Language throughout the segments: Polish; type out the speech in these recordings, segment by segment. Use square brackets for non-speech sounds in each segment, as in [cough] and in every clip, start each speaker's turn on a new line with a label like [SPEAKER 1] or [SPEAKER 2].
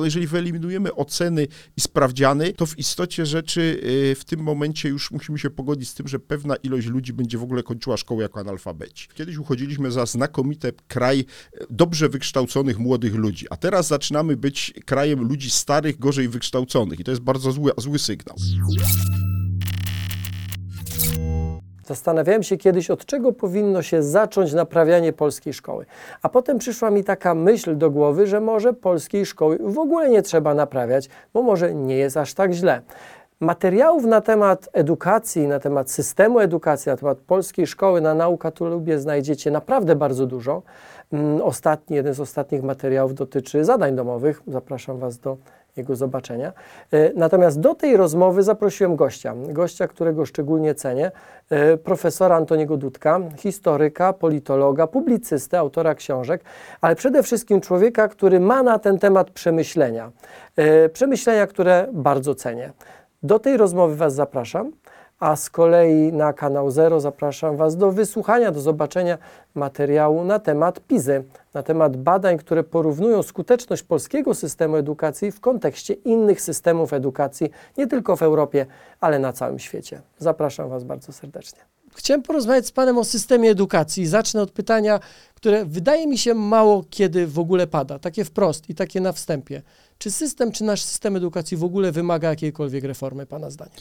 [SPEAKER 1] No jeżeli wyeliminujemy oceny i sprawdziany, to w istocie rzeczy y, w tym momencie już musimy się pogodzić z tym, że pewna ilość ludzi będzie w ogóle kończyła szkołę jako analfabeci. Kiedyś uchodziliśmy za znakomity kraj e, dobrze wykształconych młodych ludzi, a teraz zaczynamy być krajem ludzi starych, gorzej wykształconych i to jest bardzo zły, zły sygnał.
[SPEAKER 2] Zastanawiałem się kiedyś, od czego powinno się zacząć naprawianie polskiej szkoły. A potem przyszła mi taka myśl do głowy, że może polskiej szkoły w ogóle nie trzeba naprawiać, bo może nie jest aż tak źle. Materiałów na temat edukacji, na temat systemu edukacji, na temat polskiej szkoły na Nauka Tu Lubię znajdziecie naprawdę bardzo dużo. Mm, ostatni, jeden z ostatnich materiałów dotyczy zadań domowych. Zapraszam Was do jego zobaczenia. E, natomiast do tej rozmowy zaprosiłem gościa, gościa, którego szczególnie cenię, e, profesora Antoniego Dudka, historyka, politologa, publicystę, autora książek, ale przede wszystkim człowieka, który ma na ten temat przemyślenia. E, przemyślenia, które bardzo cenię. Do tej rozmowy Was zapraszam a z kolei na kanał Zero zapraszam Was do wysłuchania, do zobaczenia materiału na temat PIZY, na temat badań, które porównują skuteczność polskiego systemu edukacji w kontekście innych systemów edukacji, nie tylko w Europie, ale na całym świecie. Zapraszam Was bardzo serdecznie. Chciałem porozmawiać z Panem o systemie edukacji. Zacznę od pytania, które wydaje mi się mało kiedy w ogóle pada, takie wprost i takie na wstępie. Czy system, czy nasz system edukacji w ogóle wymaga jakiejkolwiek reformy, Pana zdaniem?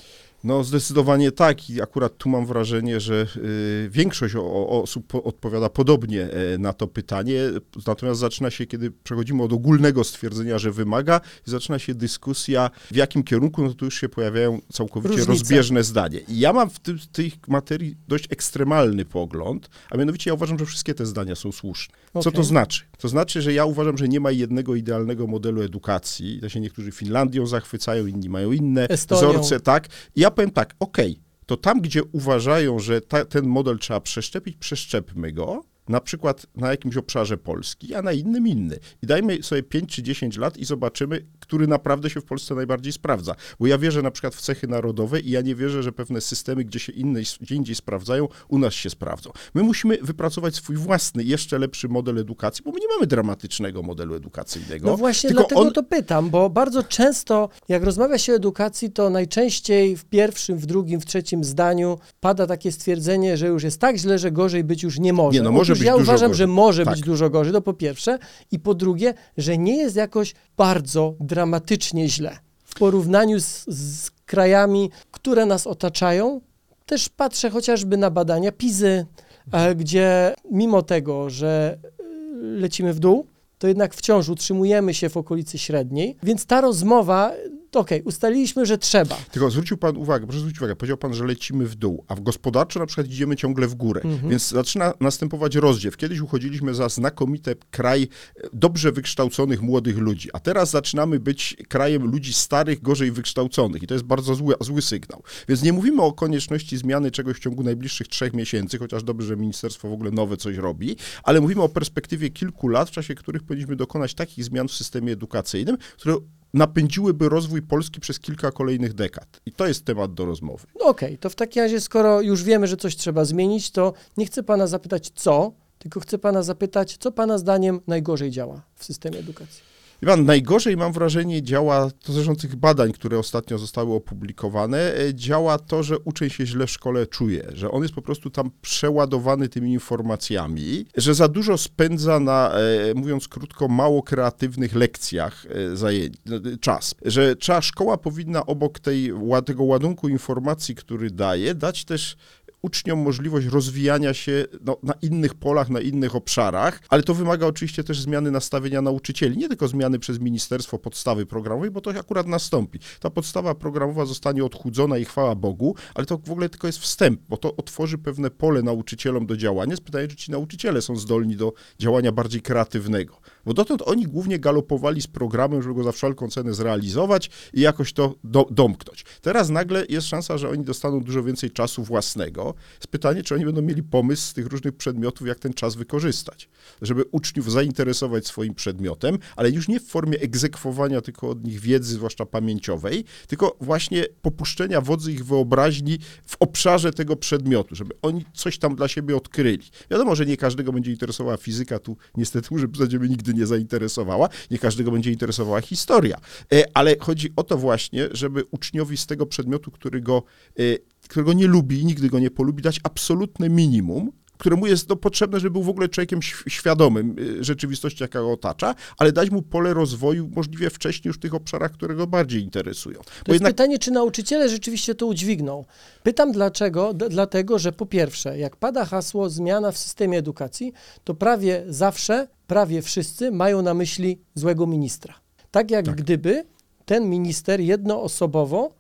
[SPEAKER 1] No zdecydowanie tak i akurat tu mam wrażenie, że y, większość o, osób po, odpowiada podobnie e, na to pytanie, natomiast zaczyna się, kiedy przechodzimy od ogólnego stwierdzenia, że wymaga i zaczyna się dyskusja w jakim kierunku, no to tu już się pojawiają całkowicie Różnice. rozbieżne zdanie. I ja mam w tym, tej materii dość ekstremalny pogląd, a mianowicie ja uważam, że wszystkie te zdania są słuszne. Okay. Co to znaczy? To znaczy, że ja uważam, że nie ma jednego idealnego modelu edukacji. To się niektórzy Finlandią zachwycają, inni mają inne Estonią. wzorce, tak. I ja powiem tak, okej, okay, to tam, gdzie uważają, że ta, ten model trzeba przeszczepić, przeszczepmy go, na przykład na jakimś obszarze Polski, a na innym inny. I dajmy sobie 5 czy 10 lat i zobaczymy, który naprawdę się w Polsce najbardziej sprawdza. Bo ja wierzę na przykład w cechy narodowe i ja nie wierzę, że pewne systemy, gdzie się inne, gdzie indziej sprawdzają, u nas się sprawdzą. My musimy wypracować swój własny, jeszcze lepszy model edukacji, bo my nie mamy dramatycznego modelu edukacyjnego.
[SPEAKER 2] No właśnie dlatego on... to pytam, bo bardzo często, jak rozmawia się o edukacji, to najczęściej w pierwszym, w drugim, w trzecim zdaniu pada takie stwierdzenie, że już jest tak źle, że gorzej być już nie może.
[SPEAKER 1] Nie, no może być
[SPEAKER 2] ja uważam,
[SPEAKER 1] gorzej.
[SPEAKER 2] że może tak. być dużo gorzej, to po pierwsze. I po drugie, że nie jest jakoś bardzo dramatycznie źle w porównaniu z, z krajami, które nas otaczają. Też patrzę chociażby na badania PIZY, e, gdzie mimo tego, że e, lecimy w dół, to jednak wciąż utrzymujemy się w okolicy średniej, więc ta rozmowa okej, okay, ustaliliśmy, że trzeba.
[SPEAKER 1] Tylko zwrócił pan uwagę, proszę zwrócić uwagę, powiedział pan, że lecimy w dół, a w gospodarczo na przykład idziemy ciągle w górę, mhm. więc zaczyna następować rozdziew. Kiedyś uchodziliśmy za znakomite kraj e, dobrze wykształconych młodych ludzi, a teraz zaczynamy być krajem ludzi starych, gorzej wykształconych i to jest bardzo zły, zły sygnał. Więc nie mówimy o konieczności zmiany czegoś w ciągu najbliższych trzech miesięcy, chociaż dobrze, że ministerstwo w ogóle nowe coś robi, ale mówimy o perspektywie kilku lat, w czasie których powinniśmy dokonać takich zmian w systemie edukacyjnym, które napędziłyby rozwój Polski przez kilka kolejnych dekad. I to jest temat do rozmowy.
[SPEAKER 2] No Okej, okay, to w takim razie, skoro już wiemy, że coś trzeba zmienić, to nie chcę pana zapytać co, tylko chcę pana zapytać, co pana zdaniem najgorzej działa w systemie edukacji.
[SPEAKER 1] Iwan, najgorzej mam wrażenie działa, to zresztą tych badań, które ostatnio zostały opublikowane, e, działa to, że uczeń się źle w szkole czuje, że on jest po prostu tam przeładowany tymi informacjami, że za dużo spędza na, e, mówiąc krótko, mało kreatywnych lekcjach e, zajęć, czas. Że trzeba, szkoła powinna obok tej, tego ładunku informacji, który daje, dać też uczniom możliwość rozwijania się no, na innych polach, na innych obszarach, ale to wymaga oczywiście też zmiany nastawienia nauczycieli, nie tylko zmiany przez ministerstwo podstawy programowej, bo to akurat nastąpi. Ta podstawa programowa zostanie odchudzona i chwała Bogu, ale to w ogóle tylko jest wstęp, bo to otworzy pewne pole nauczycielom do działania. Pytanie, czy ci nauczyciele są zdolni do działania bardziej kreatywnego. Bo dotąd oni głównie galopowali z programem, żeby go za wszelką cenę zrealizować i jakoś to do, domknąć. Teraz nagle jest szansa, że oni dostaną dużo więcej czasu własnego. Jest pytanie, czy oni będą mieli pomysł z tych różnych przedmiotów, jak ten czas wykorzystać, żeby uczniów zainteresować swoim przedmiotem, ale już nie w formie egzekwowania tylko od nich wiedzy, zwłaszcza pamięciowej, tylko właśnie popuszczenia wodzy ich wyobraźni w obszarze tego przedmiotu, żeby oni coś tam dla siebie odkryli. Wiadomo, że nie każdego będzie interesowała fizyka, tu niestety, że będziemy nigdy nie zainteresowała, nie każdego będzie interesowała historia. E, ale chodzi o to właśnie, żeby uczniowi z tego przedmiotu, który go, e, którego nie lubi i nigdy go nie polubi, dać absolutne minimum, któremu jest to potrzebne, żeby był w ogóle człowiekiem świadomym y, rzeczywistości, jaka go otacza, ale dać mu pole rozwoju możliwie wcześniej już w tych obszarach, które go bardziej interesują.
[SPEAKER 2] To Bo jest jednak... pytanie, czy nauczyciele rzeczywiście to udźwigną. Pytam dlaczego, D dlatego, że po pierwsze, jak pada hasło zmiana w systemie edukacji, to prawie zawsze, prawie wszyscy mają na myśli złego ministra. Tak jak tak. gdyby ten minister jednoosobowo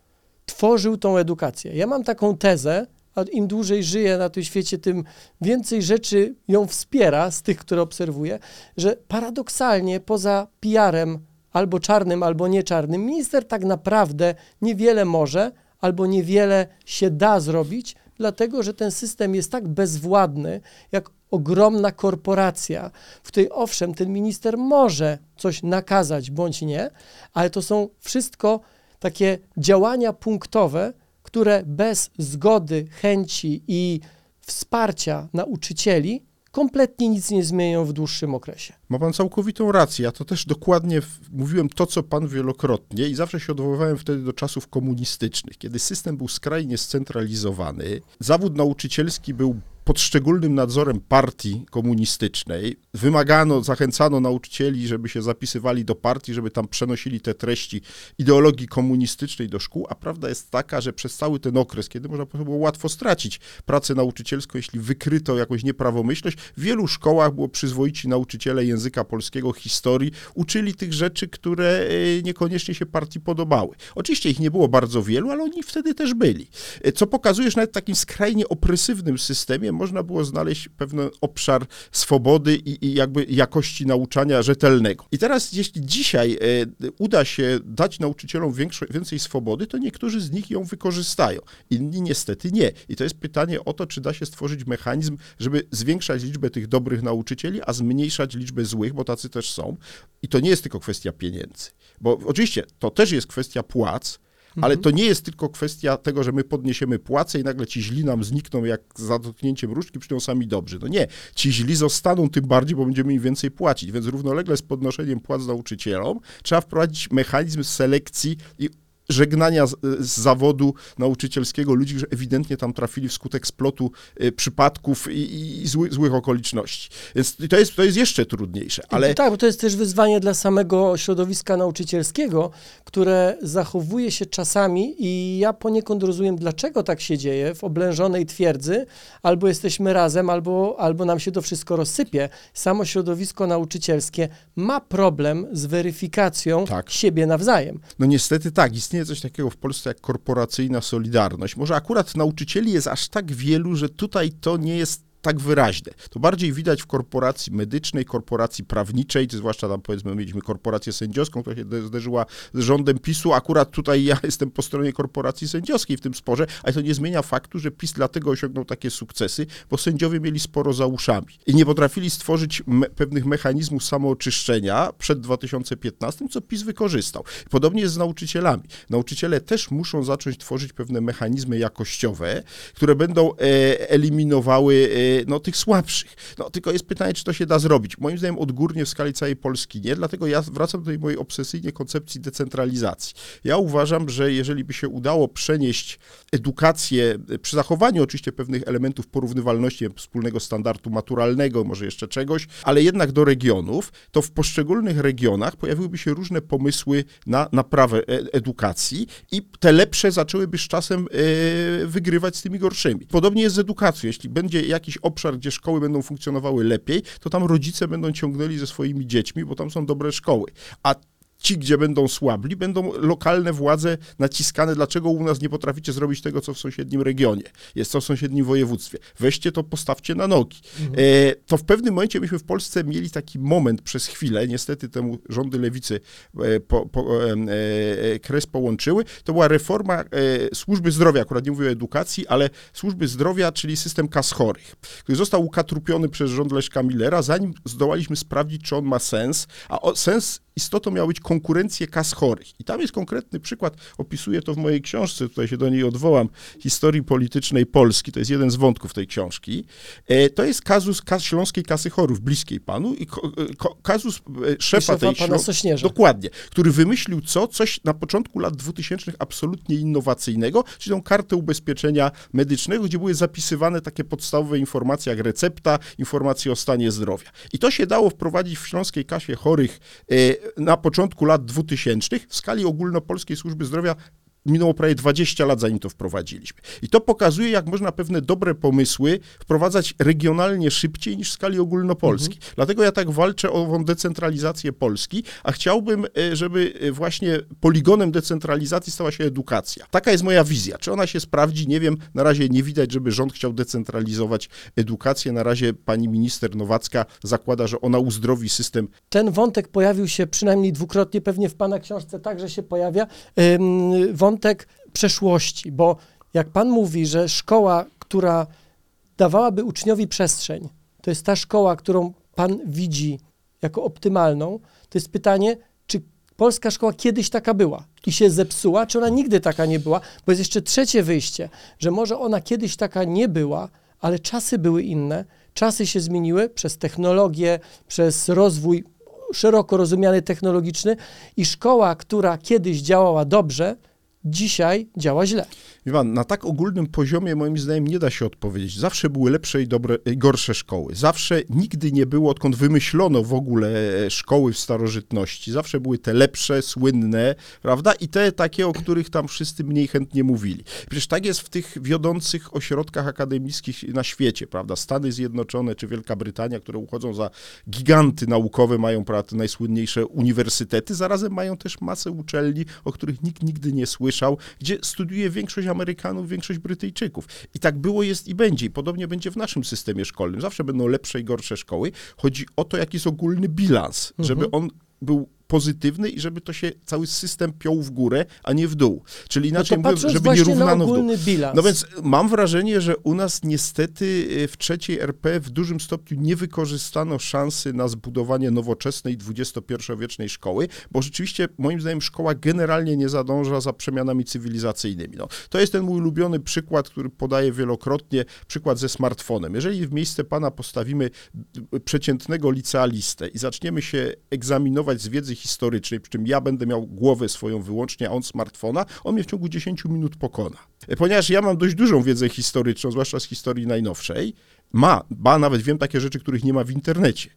[SPEAKER 2] tworzył tą edukację. Ja mam taką tezę, a im dłużej żyje na tym świecie, tym więcej rzeczy ją wspiera z tych, które obserwuje, że paradoksalnie poza PR-em albo czarnym, albo nieczarnym, minister tak naprawdę niewiele może albo niewiele się da zrobić, dlatego że ten system jest tak bezwładny, jak ogromna korporacja, w której owszem, ten minister może coś nakazać bądź nie, ale to są wszystko takie działania punktowe, które bez zgody, chęci i wsparcia nauczycieli kompletnie nic nie zmienią w dłuższym okresie.
[SPEAKER 1] Ma pan całkowitą rację. Ja to też dokładnie mówiłem to, co pan wielokrotnie i zawsze się odwoływałem wtedy do czasów komunistycznych, kiedy system był skrajnie scentralizowany, zawód nauczycielski był pod szczególnym nadzorem partii komunistycznej. Wymagano, zachęcano nauczycieli, żeby się zapisywali do partii, żeby tam przenosili te treści ideologii komunistycznej do szkół, a prawda jest taka, że przez cały ten okres, kiedy można było łatwo stracić pracę nauczycielską, jeśli wykryto jakąś nieprawomyślność, w wielu szkołach było przyzwoici nauczyciele języka polskiego, historii, uczyli tych rzeczy, które e, niekoniecznie się partii podobały. Oczywiście ich nie było bardzo wielu, ale oni wtedy też byli. E, co pokazuje, że nawet w takim skrajnie opresywnym systemie można było znaleźć pewien obszar swobody i, i jakby jakości nauczania rzetelnego. I teraz, jeśli dzisiaj e, uda się dać nauczycielom większo, więcej swobody, to niektórzy z nich ją wykorzystają, inni niestety nie. I to jest pytanie o to, czy da się stworzyć mechanizm, żeby zwiększać liczbę tych dobrych nauczycieli, a zmniejszać liczbę złych, bo tacy też są. I to nie jest tylko kwestia pieniędzy. Bo oczywiście to też jest kwestia płac, ale mhm. to nie jest tylko kwestia tego, że my podniesiemy płace i nagle ci źli nam znikną jak za dotknięciem różdżki, przyjdą sami dobrzy. No nie, ci źli zostaną tym bardziej, bo będziemy im więcej płacić. Więc równolegle z podnoszeniem płac nauczycielom trzeba wprowadzić mechanizm selekcji i żegnania z, z, zawodu nauczycielskiego ludzi, którzy ewidentnie tam trafili wskutek splotu y, przypadków i, i zły, złych okoliczności. Więc to jest, to jest jeszcze trudniejsze. Ale...
[SPEAKER 2] Tak, bo to jest też wyzwanie dla samego środowiska nauczycielskiego, które zachowuje się czasami i ja poniekąd rozumiem, dlaczego tak się dzieje w oblężonej twierdzy, albo jesteśmy razem, albo, albo nam się to wszystko rozsypie. Samo środowisko nauczycielskie ma problem z weryfikacją tak. siebie nawzajem.
[SPEAKER 1] No niestety tak, istnieje istnieje coś takiego w Polsce jak korporacyjna solidarność. Może akurat nauczycieli jest aż tak wielu, że tutaj to nie jest tak wyraźne. To bardziej widać w korporacji medycznej, korporacji prawniczej, zwłaszcza tam powiedzmy mieliśmy korporację sędziowską, która się zderzyła z rządem PiSu. Akurat tutaj ja [laughs] jestem po stronie korporacji sędziowskiej w tym sporze, ale to nie zmienia faktu, że PiS dlatego osiągnął takie sukcesy, bo sędziowie mieli sporo za uszami i nie potrafili stworzyć me pewnych mechanizmów samooczyszczenia przed 2015, co PiS wykorzystał. Podobnie jest z nauczycielami. Nauczyciele też muszą zacząć tworzyć pewne mechanizmy jakościowe, które będą e, eliminowały e, no, tych słabszych. No, tylko jest pytanie, czy to się da zrobić. Moim zdaniem odgórnie w skali całej Polski nie, dlatego ja wracam do tej mojej obsesyjnej koncepcji decentralizacji. Ja uważam, że jeżeli by się udało przenieść edukację, przy zachowaniu oczywiście pewnych elementów porównywalności, wspólnego standardu maturalnego, może jeszcze czegoś, ale jednak do regionów, to w poszczególnych regionach pojawiłyby się różne pomysły na naprawę e, edukacji i te lepsze zaczęłyby z czasem e, wygrywać z tymi gorszymi. Podobnie jest z edukacją. Jeśli będzie jakiś obszar, gdzie szkoły będą funkcjonowały lepiej, to tam rodzice będą ciągnęli ze swoimi dziećmi, bo tam są dobre szkoły. A ci, gdzie będą słabli, będą lokalne władze naciskane, dlaczego u nas nie potraficie zrobić tego, co w sąsiednim regionie, jest co w sąsiednim województwie. Weźcie to, postawcie na nogi. Mhm. E, to w pewnym momencie myśmy w Polsce mieli taki moment przez chwilę, niestety temu rządy lewicy e, po, po, e, e kres połączyły, to była reforma e, służby zdrowia, akurat nie mówię o edukacji, ale służby zdrowia, czyli system kas chorych, który został ukatrupiony przez rząd Leszka Millera, zanim zdołaliśmy sprawdzić, czy on ma sens, a o, sens istotą miała być konkurencję kas chorych. I tam jest konkretny przykład, opisuję to w mojej książce, tutaj się do niej odwołam, historii politycznej Polski, to jest jeden z wątków tej książki. E, to jest kazus kas, Śląskiej Kasy Chorów, bliskiej panu i ko, kazus e, szefa,
[SPEAKER 2] szefa
[SPEAKER 1] tej
[SPEAKER 2] pana Sośnierza.
[SPEAKER 1] Dokładnie, który wymyślił co? Coś na początku lat 2000 absolutnie innowacyjnego, czyli tą kartę ubezpieczenia medycznego, gdzie były zapisywane takie podstawowe informacje jak recepta, informacje o stanie zdrowia. I to się dało wprowadzić w Śląskiej Kasie Chorych e, na początku lat 2000 w skali ogólnopolskiej służby zdrowia minęło prawie 20 lat, zanim to wprowadziliśmy. I to pokazuje, jak można pewne dobre pomysły wprowadzać regionalnie szybciej niż w skali ogólnopolskiej. Dlatego ja tak walczę o ową decentralizację Polski, a chciałbym, e, żeby e, właśnie poligonem decentralizacji stała się edukacja. Taka jest moja wizja. Czy ona się sprawdzi? Nie wiem. Na razie nie widać, żeby rząd chciał decentralizować edukację. Na razie pani minister Nowacka zakłada, że ona uzdrowi system
[SPEAKER 2] Ten wątek pojawił się przynajmniej dwukrotnie, pewnie w Pana książce także się pojawia. Ym, wątek przeszłości, bo jak Pan mówi, że szkoła, która dawałaby uczniowi przestrzeń, to jest ta szkoła, którą Pan widzi jako optymalną, to jest pytanie, czy polska szkoła kiedyś taka była i się zepsuła, czy ona nigdy taka nie była, bo jest jeszcze trzecie wyjście, że może ona kiedyś taka nie była, ale czasy były inne, czasy się zmieniły przez technologię, przez rozwój szeroko rozumiany technologiczny i szkoła, która kiedyś działała dobrze, dzisiaj działa źle.
[SPEAKER 1] Iwan, na tak ogólnym poziomie moim zdaniem nie da się odpowiedzieć. Zawsze były lepsze i dobre, i gorsze szkoły. Zawsze nigdy nie było, odkąd wymyślono w ogóle e, szkoły w starożytności, zawsze były te lepsze, słynne, prawda? I te takie, o których tam wszyscy mniej chętnie mówili. Przecież tak jest w tych wiodących ośrodkach akademickich na świecie, prawda? Stany Zjednoczone czy Wielka Brytania, które uchodzą za giganty naukowe, mają prawda, najsłynniejsze uniwersytety, zarazem mają też masę uczelni, o których nikt nigdy nie słyszał, gdzie studiuje większość Amerykanów, większość Brytyjczyków. I tak było, jest i będzie. I podobnie będzie w naszym systemie szkolnym. Zawsze będą lepsze i gorsze szkoły. Chodzi o to, jaki jest ogólny bilans, żeby on był pozytywny i żeby to się cały system piął w górę, a nie w dół. Czyli inaczej
[SPEAKER 2] no to
[SPEAKER 1] mówiąc,
[SPEAKER 2] patrząc
[SPEAKER 1] żeby nie równano w dół.
[SPEAKER 2] bilans.
[SPEAKER 1] No więc mam wrażenie, że u nas niestety y, w trzeciej RP w dużym stopniu nie wykorzystano szansy na zbudowanie nowoczesnej XXI-wiecznej szkoły, bo rzeczywiście moim zdaniem szkoła generalnie nie zadąża za przemianami cywilizacyjnymi. No, to jest ten mój ulubiony przykład, który podaję wielokrotnie, przykład ze smartfonem. Jeżeli w miejsce pana postawimy przeciętnego licealistę i zaczniemy się egzaminować z wiedzy historycznej, przy czym ja będę miał głowę swoją wyłącznie, a on smartfona, on mnie w ciągu 10 minut pokona. Ponieważ ja mam dość dużą wiedzę historyczną, zwłaszcza z historii najnowszej, ma, ba, nawet wiem takie rzeczy, których nie ma w internecie.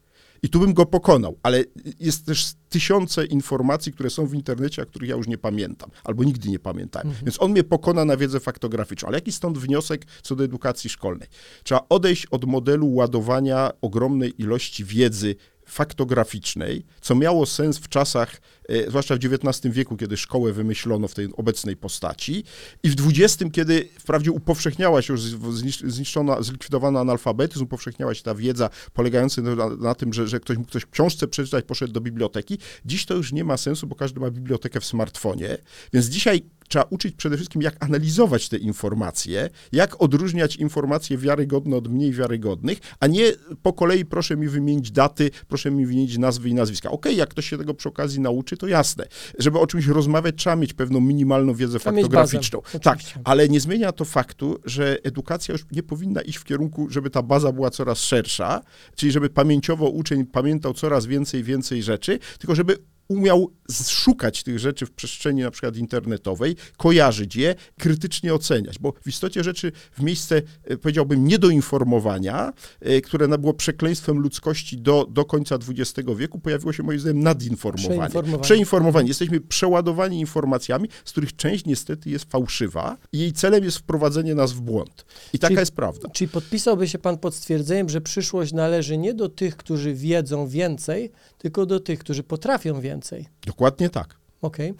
[SPEAKER 1] I tu bym go pokonał, ale jest też tysiące informacji, które są w internecie, a których ja już nie pamiętam, albo nigdy nie pamiętałem. Więc on mnie pokona na wiedzę faktograficzną. Ale jaki stąd wniosek co do edukacji szkolnej? Trzeba odejść od modelu ładowania ogromnej ilości wiedzy faktograficznej, co miało sens w czasach, zwłaszcza w XIX wieku, kiedy szkołę wymyślono w tej obecnej postaci i w XX, kiedy wprawdzie upowszechniała się już znisz- zniszczona, zlikwidowano analfabetyzm, upowszechniała się ta wiedza polegająca na, na tym, że, że ktoś mógł coś w książce przeczytać, poszedł do biblioteki. Dziś to już nie ma sensu, bo każdy ma bibliotekę w smartfonie, więc dzisiaj trzeba uczyć przede wszystkim, jak analizować te informacje, jak odróżniać informacje wiarygodne od mniej wiarygodnych, a nie po kolei proszę mi wymienić daty, proszę mi wymienić nazwy i nazwiska. Okej, jak ktoś się tego przy okazji nauczy, to jasne. Żeby o czymś rozmawiać, trzeba mieć pewną minimalną wiedzę
[SPEAKER 2] Trzeba
[SPEAKER 1] faktograficzną.
[SPEAKER 2] bazę,
[SPEAKER 1] Tak, ale nie zmienia to faktu, że edukacja już nie powinna iść w kierunku, żeby ta baza była coraz szersza, czyli żeby pamięciowo uczeń pamiętał coraz więcej, więcej rzeczy, tylko żeby umiał szukać tych rzeczy w przestrzeni na przykład internetowej, kojarzyć je, krytycznie oceniać, bo w istocie rzeczy w miejsce, e, powiedziałbym, niedoinformowania, e, które było przekleństwem ludzkości do, do końca XX wieku, pojawiło się moim zdaniem nadinformowanie.
[SPEAKER 2] Przeinformowanie.
[SPEAKER 1] Przeinformowanie. Jesteśmy przeładowani informacjami, z których część niestety jest fałszywa i jej celem jest wprowadzenie nas w błąd. I taka
[SPEAKER 2] Czyli-
[SPEAKER 1] jest prawda.
[SPEAKER 2] Czyli podpisałby się pan pod stwierdzeniem, że przyszłość należy nie do tych, którzy wiedzą więcej, tylko do tych, którzy potrafią więcej.
[SPEAKER 1] Dokładnie tak.
[SPEAKER 2] Okej.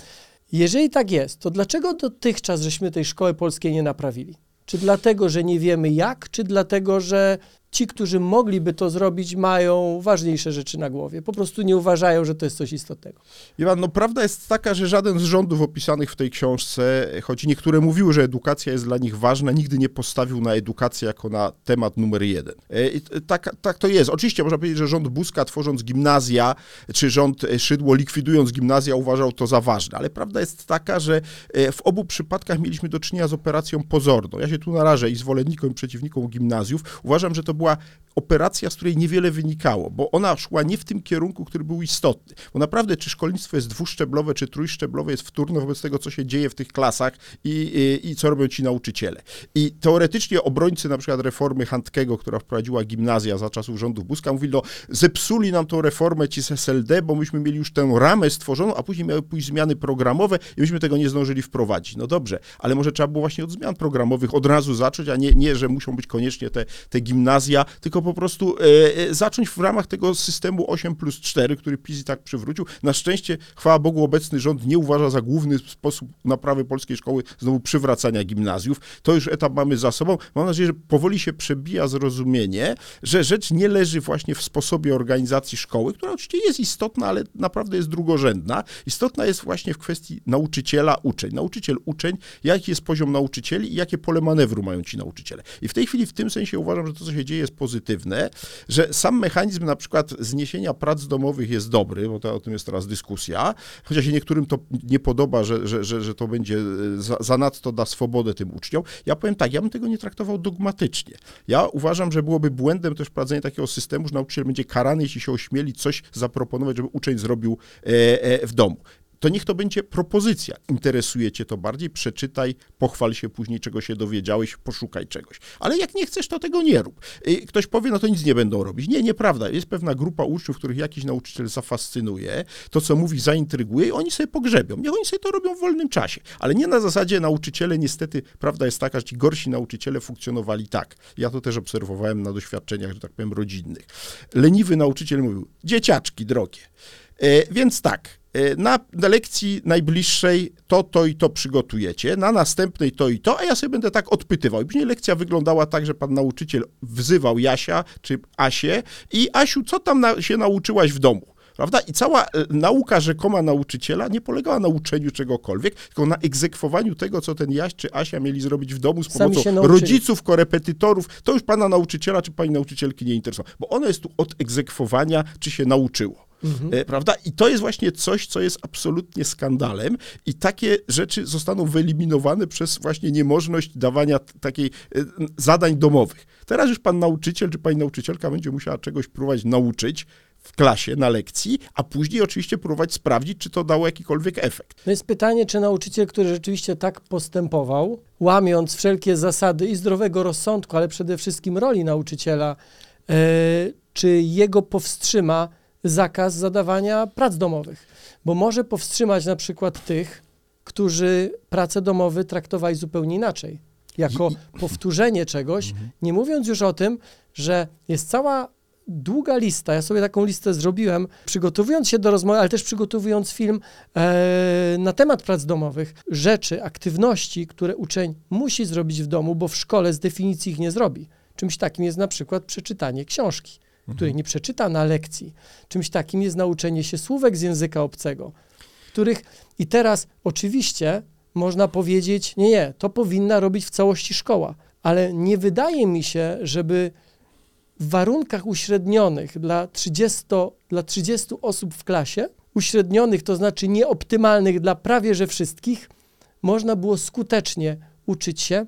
[SPEAKER 2] Jeżeli tak jest, to dlaczego dotychczas żeśmy tej szkoły polskiej nie naprawili? Czy dlatego, że nie wiemy jak, czy dlatego, że ci, którzy mogliby to zrobić, mają ważniejsze rzeczy na głowie. Po prostu nie uważają, że to jest coś istotnego.
[SPEAKER 1] Iwan, no prawda jest taka, że żaden z rządów opisanych w tej książce, choć niektóre mówiły, że edukacja jest dla nich ważna, nigdy nie postawił na edukację jako na temat numer jeden. E, tak, tak to jest. Oczywiście można powiedzieć, że rząd Buzka tworząc gimnazja, czy rząd Szydło likwidując gimnazja uważał to za ważne, ale prawda jest taka, że e, w obu przypadkach mieliśmy do czynienia z operacją pozorną. Ja się tu narażę i zwolennikom, i przeciwnikom gimnazjów. Uważam, że to była operacja, z której niewiele wynikało, bo ona szła nie w tym kierunku, który był istotny. Bo naprawdę, czy szkolnictwo jest dwuszczeblowe, czy trójszczeblowe, jest wtórne wobec tego, co się dzieje w tych klasach i, i, i co robią ci nauczyciele. I teoretycznie obrońcy na przykład reformy Handkego, która wprowadziła gimnazja za czasów rządów Buzka, mówili, no zepsuli nam tą reformę ci z SLD, bo myśmy mieli już tę ramę stworzoną, a później miały pójść zmiany programowe i myśmy tego nie zdążyli wprowadzić. No dobrze, ale może trzeba było właśnie od zmian programowych od razu zacząć, a nie, nie że muszą być koniecznie te, te gimnazja, tylko po prostu e, e, zacząć w ramach tego systemu 8 plus 4, który PiS i tak przywrócił. Na szczęście, chwała Bogu, obecny rząd nie uważa za główny sposób naprawy polskiej szkoły znowu przywracania gimnazjów. To już etap mamy za sobą. Mam nadzieję, że powoli się przebija zrozumienie, że rzecz nie leży właśnie w sposobie organizacji szkoły, która oczywiście jest istotna, ale naprawdę jest drugorzędna. Istotna jest właśnie w kwestii nauczyciela, uczeń. Nauczyciel, uczeń, jaki jest poziom nauczycieli i jakie pole manewru mają ci nauczyciele. I w tej chwili w tym sensie uważam, że to, co się dzieje, jest pozytywne, że sam mechanizm na przykład zniesienia prac domowych jest dobry, bo to, o tym jest teraz dyskusja, chociaż się niektórym to nie podoba, że, że, że, że to będzie e, za, zanadto da swobodę tym uczniom. Ja powiem tak, ja bym tego nie traktował dogmatycznie. Ja uważam, że byłoby błędem też wprowadzenie takiego systemu, że nauczyciel będzie karany, jeśli się ośmieli coś zaproponować, żeby uczeń zrobił e, e, w domu to niech to będzie propozycja. Interesuje cię to bardziej, przeczytaj, pochwal się później, czego się dowiedziałeś, poszukaj czegoś. Ale jak nie chcesz, to tego nie rób. Ktoś powie, no to nic nie będą robić. Nie, nieprawda. Jest pewna grupa uczniów, których jakiś nauczyciel zafascynuje, to co mówi zaintryguje i oni sobie pogrzebią. Niech oni sobie to robią w wolnym czasie. Ale nie na zasadzie nauczyciele, niestety, prawda jest taka, że ci gorsi nauczyciele funkcjonowali tak. Ja to też obserwowałem na doświadczeniach, że tak powiem, rodzinnych. Leniwy nauczyciel mówił, dzieciaczki drogie. E, więc tak, na, na, lekcji najbliższej to, to i to przygotujecie, na następnej to i to, a ja sobie będę tak odpytywał. I później lekcja wyglądała tak, że pan nauczyciel wzywał Jasia czy Asię i Asiu, co tam na, się nauczyłaś w domu? Prawda? I cała e, nauka rzekoma nauczyciela nie polegała na uczeniu czegokolwiek, tylko na egzekwowaniu tego, co ten Jaś czy Asia mieli zrobić w domu z pomocą rodziców, korepetytorów. To już pana nauczyciela czy pani nauczycielki nie interesowało, bo ono jest tu od egzekwowania, czy się nauczyło. Mhm. E, prawda? I to jest właśnie coś, co jest absolutnie skandalem i takie rzeczy zostaną wyeliminowane przez właśnie niemożność dawania takiej e, zadań domowych. Teraz już pan nauczyciel czy pani nauczycielka będzie musiała czegoś próbować nauczyć, w klasie, na lekcji, a później oczywiście próbować sprawdzić, czy to dało jakikolwiek efekt.
[SPEAKER 2] No jest pytanie, czy nauczyciel, który rzeczywiście tak postępował, łamiąc wszelkie zasady i zdrowego rozsądku, ale przede wszystkim roli nauczyciela, yy, czy jego powstrzyma zakaz zadawania prac domowych, bo może powstrzymać na przykład tych, którzy prace domowe traktowali zupełnie inaczej, jako powtórzenie czegoś, mhm. nie mówiąc już o tym, że jest cała długa lista. Ja sobie taką listę zrobiłem, przygotowując się do rozmowy, ale też przygotowując film e, na temat prac domowych. Rzeczy, aktywności, które uczeń musi zrobić w domu, bo w szkole z definicji ich nie zrobi. Czymś takim jest na przykład przeczytanie książki której nie przeczyta na lekcji. Czymś takim jest nauczenie się słówek z języka obcego, których i teraz oczywiście można powiedzieć, nie, nie, to powinna robić w całości szkoła, ale nie wydaje mi się, żeby w warunkach uśrednionych dla 30, dla 30 osób w klasie, uśrednionych to znaczy nieoptymalnych dla prawie że wszystkich, można było skutecznie uczyć się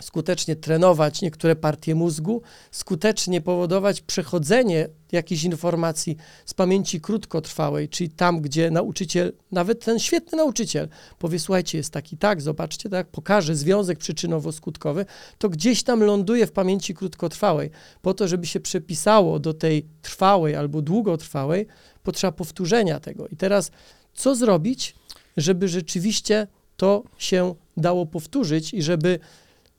[SPEAKER 2] skutecznie trenować niektóre partie mózgu, skutecznie powodować przechodzenie jakichś informacji z pamięci krótkotrwałej, czyli tam, gdzie nauczyciel, nawet ten świetny nauczyciel powie, słuchajcie, jest taki tak, zobaczcie, tak, pokaże związek przyczynowo-skutkowy, to gdzieś tam ląduje w pamięci krótkotrwałej. Po to, żeby się przepisało do tej trwałej albo długotrwałej, potrzeba powtórzenia tego. I teraz co zrobić, żeby rzeczywiście to się dało powtórzyć i żeby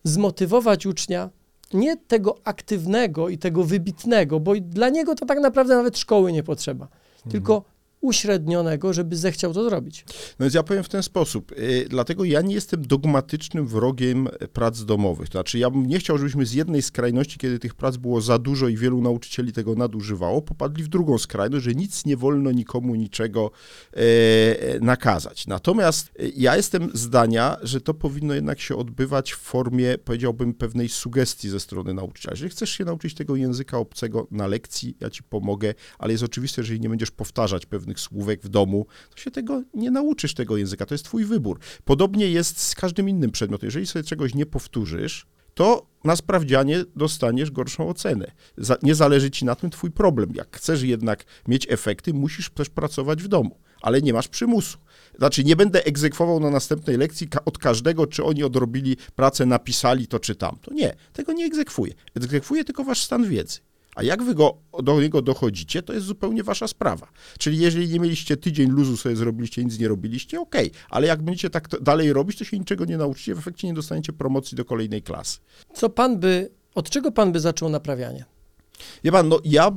[SPEAKER 2] zmotywować ucznia nie tego aktywnego i tego wybitnego, bo dla niego to tak naprawdę nawet szkoły nie potrzeba, mhm. tylko uśrednionego, żeby zechciał to zrobić.
[SPEAKER 1] No więc ja powiem w ten sposób. Y, dlatego ja nie jestem dogmatycznym wrogiem prac domowych. To znaczy, ja bym nie chciał, żebyśmy z jednej skrajności, kiedy tych prac było za dużo i wielu nauczycieli tego nadużywało, popadli w drugą skrajność, że nic nie wolno nikomu niczego e, nakazać. Natomiast y, ja jestem zdania, że to powinno jednak się odbywać w formie, powiedziałbym, pewnej sugestii ze strony nauczyciela. Jeżeli chcesz się nauczyć tego języka obcego na lekcji, ja ci pomogę, ale jest oczywiste, że jeżeli nie będziesz powtarzać pewnych słówek w domu, to się tego nie nauczysz tego języka. To jest twój wybór. Podobnie jest z każdym innym przedmiotem. Jeżeli sobie czegoś nie powtórzysz, to na sprawdzianie dostaniesz gorszą ocenę. Nie zależy ci na tym twój problem. Jak chcesz jednak mieć efekty, musisz też pracować w domu, ale nie masz przymusu. Znaczy, nie będę egzekwował na następnej lekcji od każdego, czy oni odrobili pracę, napisali to czy tamto. Nie, tego nie egzekwuję. Egzekwuję tylko wasz stan wiedzy. A jak wy go, do niego dochodzicie, to jest zupełnie wasza sprawa. Czyli jeżeli nie mieliście tydzień luzu, sobie zrobiliście, nic nie robiliście, okej. Okay. Ale jak będziecie tak dalej robić, to się niczego nie nauczycie, w efekcie nie dostaniecie promocji do kolejnej klasy.
[SPEAKER 2] Co pan by, od czego pan by zaczął naprawianie?
[SPEAKER 1] Wie pan, no ja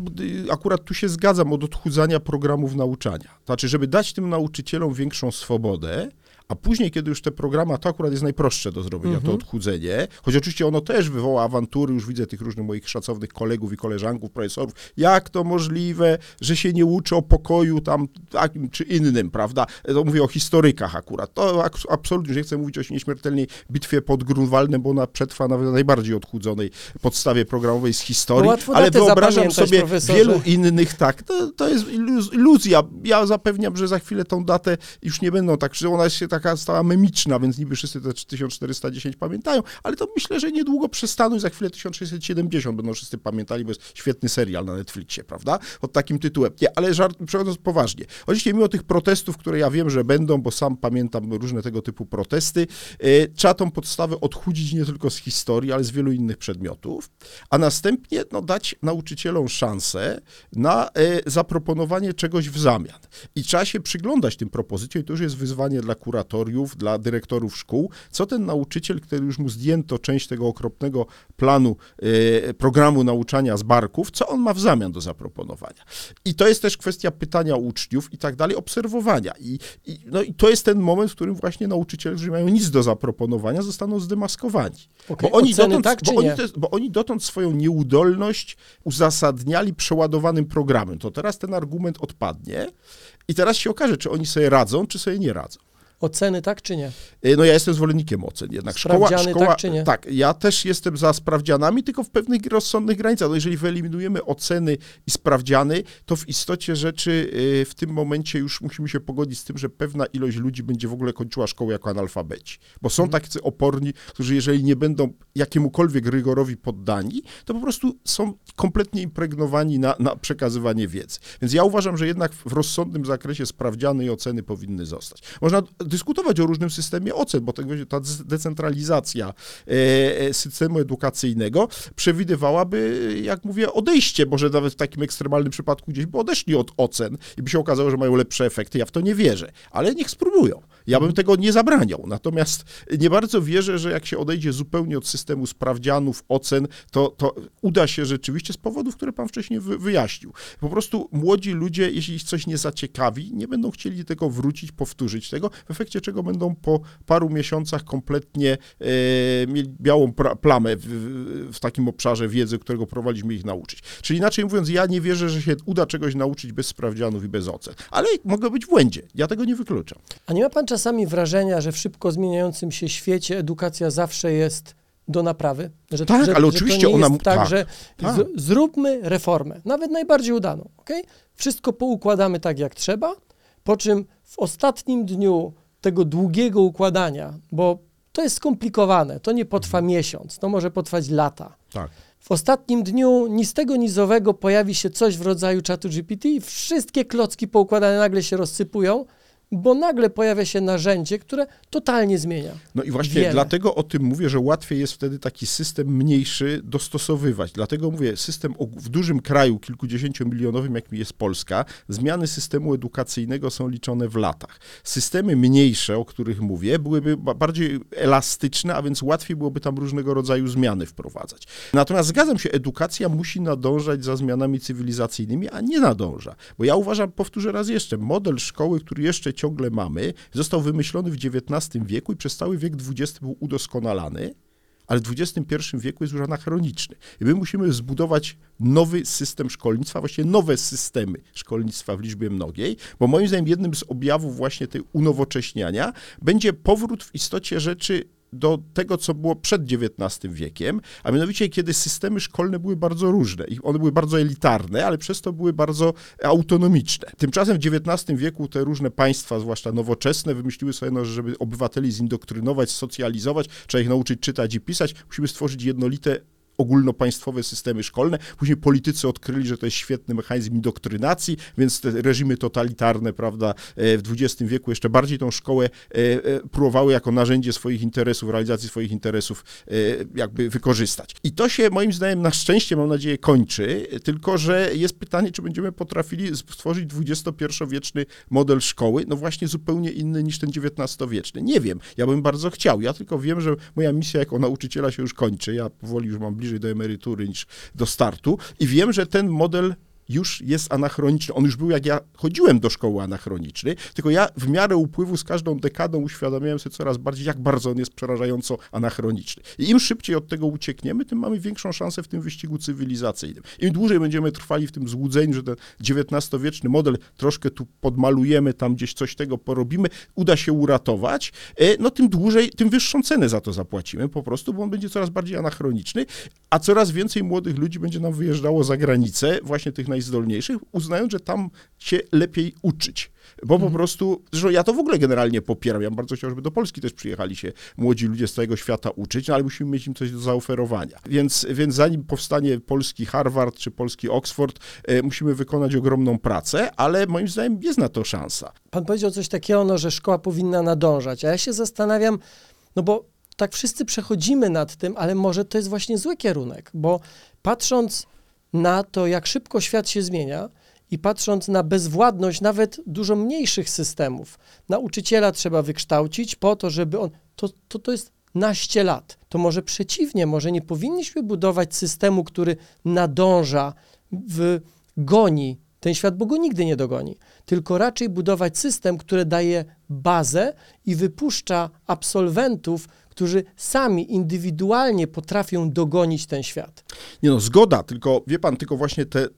[SPEAKER 1] akurat tu się zgadzam od odchudzania programów nauczania. Znaczy, żeby dać tym nauczycielom większą swobodę, a później, kiedy już te programy, to akurat jest najprostsze do zrobienia, mm -hmm. to mhm. odchudzenie, choć oczywiście ono też wywoła awantury, już widzę tych różnych moich szacownych kolegów i koleżanków, profesorów, jak to możliwe, że się nie uczy o pokoju tam takim czy innym, prawda? To mówię o historykach akurat. To absolutnie, nie chcę mówić o nieśmiertelnej bitwie pod Grunwaldem, bo ona przetrwa nawet na najbardziej odchudzonej podstawie programowej z historii, ale wyobrażam sobie profesorze. wielu innych, tak, to, to jest iluzja. Ja zapewniam, że za chwilę tą datę już nie będą tak, że ona się tak taka stała memiczna, więc niby wszyscy te 1410 pamiętają, ale to myślę, że niedługo przestaną i za chwilę 1670 będą wszyscy pamiętali, bo jest świetny serial na Netflixie, prawda? Pod takim tytułem. Nie, ale żart, przechodząc poważnie. Oczywiście mimo tych protestów, które ja wiem, że będą, bo sam pamiętam różne tego typu protesty, yy, trzeba tą podstawę odchudzić nie tylko z historii, ale z wielu innych przedmiotów, a następnie no, dać nauczycielom szansę na yy, zaproponowanie czegoś w zamian. I trzeba się przyglądać tym propozycjom i to już jest wyzwanie dla kuratorów, kuratoriów, dla dyrektorów szkół, co ten nauczyciel, który już mu zdjęto część tego okropnego planu, e, programu nauczania z barków, co on ma w zamian do zaproponowania. I to jest też kwestia pytania uczniów i tak dalej, obserwowania. I, i, no, i to jest ten moment, w którym właśnie nauczyciele, którzy mają nic do zaproponowania, zostaną zdemaskowani. Okay, bo, oni dotąd, tak, bo, oni te, bo oni dotąd swoją nieudolność uzasadniali przeładowanym programem. To teraz ten argument odpadnie i teraz się okaże, czy oni sobie radzą, czy sobie nie radzą.
[SPEAKER 2] Oceny tak czy nie?
[SPEAKER 1] Y, no ja jestem zwolennikiem ocen. Jednak szkoła, szkoła,
[SPEAKER 2] tak czy nie?
[SPEAKER 1] Tak, ja też jestem za sprawdzianami, tylko w pewnych rozsądnych granicach. No jeżeli wyeliminujemy oceny i sprawdziany, to w istocie rzeczy y, w tym momencie już musimy się pogodzić z tym, że pewna ilość ludzi będzie w ogóle kończyła szkołę jako analfabeci. Bo są hmm. tacy oporni, którzy jeżeli nie będą jakiemukolwiek rygorowi poddani, to po prostu są kompletnie impregnowani na, na przekazywanie wiedzy. Więc ja uważam, że jednak w rozsądnym zakresie sprawdziany i oceny powinny zostać. Można dyskutować o różnym systemie ocen, bo ta decentralizacja e, e, systemu edukacyjnego przewidywałaby, jak mówię, odejście, może nawet w takim ekstremalnym przypadku gdzieś by odeszli od ocen i by się okazało, że mają lepsze efekty. Ja w to nie wierzę, ale niech spróbują. Ja bym tego nie zabraniał. Natomiast nie bardzo wierzę, że jak się odejdzie zupełnie od systemu sprawdzianów, ocen, to, to uda się rzeczywiście z powodów, które pan wcześniej wy, wyjaśnił. Po prostu młodzi ludzie, jeśli ich coś nie zaciekawi, nie będą chcieli tego wrócić, powtórzyć tego, w efekcie czego będą po paru miesiącach kompletnie e, mieli białą plamę w, w, takim obszarze wiedzy, którego próbowaliśmy ich nauczyć. Czyli inaczej mówiąc, ja nie wierzę, że się uda czegoś nauczyć bez sprawdzianów i bez ocen. Ale mogę być w błędzie. Ja tego nie wykluczam.
[SPEAKER 2] A nie ma pan czasami wrażenia, że w szybko zmieniającym się świecie edukacja zawsze jest do naprawy.
[SPEAKER 1] Że, tak, że, ale że oczywiście ona...
[SPEAKER 2] tak, tak, że tak. Z, zróbmy reformę, nawet najbardziej udaną, okay? Wszystko poukładamy tak, jak trzeba, po czym w ostatnim dniu tego długiego układania, bo to jest skomplikowane, to nie potrwa mhm. miesiąc, to może potrwać lata.
[SPEAKER 1] Tak.
[SPEAKER 2] W ostatnim dniu ni z tego nizowego pojawi się coś w rodzaju czatu GPT i wszystkie klocki poukładane nagle się rozsypują bo nagle pojawia się narzędzie, które totalnie zmienia.
[SPEAKER 1] No i właśnie
[SPEAKER 2] Wiele.
[SPEAKER 1] dlatego o tym mówię, że łatwiej jest wtedy taki system mniejszy dostosowywać. Dlatego mówię, system w dużym kraju, kilkudziesięciomilionowym, jakim jest Polska, zmiany systemu edukacyjnego są liczone w latach. Systemy mniejsze, o których mówię, byłyby ba- bardziej elastyczne, a więc łatwiej byłoby tam różnego rodzaju zmiany wprowadzać. Natomiast zgadzam się, edukacja musi nadążać za zmianami cywilizacyjnymi, a nie nadąża. Bo ja uważam, powtórzę raz jeszcze, model szkoły, który jeszcze ciągle mamy, został wymyślony w XIX wieku i przez cały wiek XX był udoskonalany, ale w XXI wieku jest już anachroniczny. I my musimy zbudować nowy system szkolnictwa, właściwie nowe systemy szkolnictwa w liczbie mnogiej, bo moim zdaniem jednym z objawów właśnie tej unowocześniania będzie powrót w istocie rzeczy do tego, co było przed XIX wiekiem, a mianowicie kiedy systemy szkolne były bardzo różne i one były bardzo elitarne, ale przez to były bardzo autonomiczne. Tymczasem w XIX wieku te różne państwa, zwłaszcza nowoczesne, wymyśliły sobie, no, że żeby obywateli zindoktrynować, socjalizować, trzeba ich nauczyć czytać i pisać, musimy stworzyć jednolite ogólnopaństwowe systemy szkolne. Później politycy odkryli, że to jest świetny mechanizm indoktrynacji, więc te reżimy totalitarne, prawda, e, w XX wieku jeszcze bardziej tą szkołę e, e, próbowały jako narzędzie swoich interesów, realizacji swoich interesów jakby wykorzystać. I to się moim zdaniem na szczęście, mam nadzieję, kończy, tylko że jest pytanie, czy będziemy potrafili stworzyć XXI-wieczny model szkoły, no właśnie zupełnie inny niż ten XIX-wieczny. Nie wiem, ja bym bardzo chciał, ja tylko wiem, że moja misja jako nauczyciela się już kończy, ja powoli już mam bliżej do emerytury niż do startu i wiem, że ten model już jest anachroniczny. On już był, jak ja chodziłem do szkoły anachroniczny, tylko ja w miarę upływu z każdą dekadą uświadamiałem sobie coraz bardziej, jak bardzo on jest przerażająco anachroniczny. I im szybciej od tego uciekniemy, tym mamy większą szansę w tym wyścigu cywilizacyjnym. Im dłużej będziemy trwali w tym złudzeniu, że ten XIX-wieczny model troszkę tu podmalujemy, tam gdzieś coś tego porobimy, uda się uratować, e, no tym dłużej, tym wyższą cenę za to zapłacimy po prostu, bo on będzie coraz bardziej anachroniczny, a coraz więcej młodych ludzi będzie nam wyjeżdżało za granicę, właśnie tych najzdolniejszych, uznając, że tam się lepiej uczyć. Bo po prostu, zresztą ja to w ogóle generalnie popieram. Ja bym bardzo chciał, żeby do Polski też przyjechali się młodzi ludzie z całego świata uczyć, no ale musimy mieć im coś do zaoferowania. Więc, więc zanim powstanie polski Harvard czy polski Oxford, e, musimy wykonać ogromną pracę, ale moim zdaniem jest na to szansa.
[SPEAKER 2] Pan powiedział coś takiego, no, że szkoła powinna nadążać, a ja się zastanawiam, no bo tak wszyscy przechodzimy nad tym, ale może to jest właśnie zły kierunek, bo patrząc na to, jak szybko świat się zmienia i patrząc na bezwładność nawet dużo mniejszych systemów, nauczyciela trzeba wykształcić po to, żeby on, to, to, to jest naście lat. To może przeciwnie, może nie powinniśmy budować systemu, który nadąża, w, goni. Ten świat, bo go nigdy nie dogoni, tylko raczej budować system, który daje bazę i wypuszcza absolwentów, którzy sami indywidualnie potrafią dogonić ten świat.
[SPEAKER 1] Nie no, zgoda, tylko wie pan, tylko właśnie te,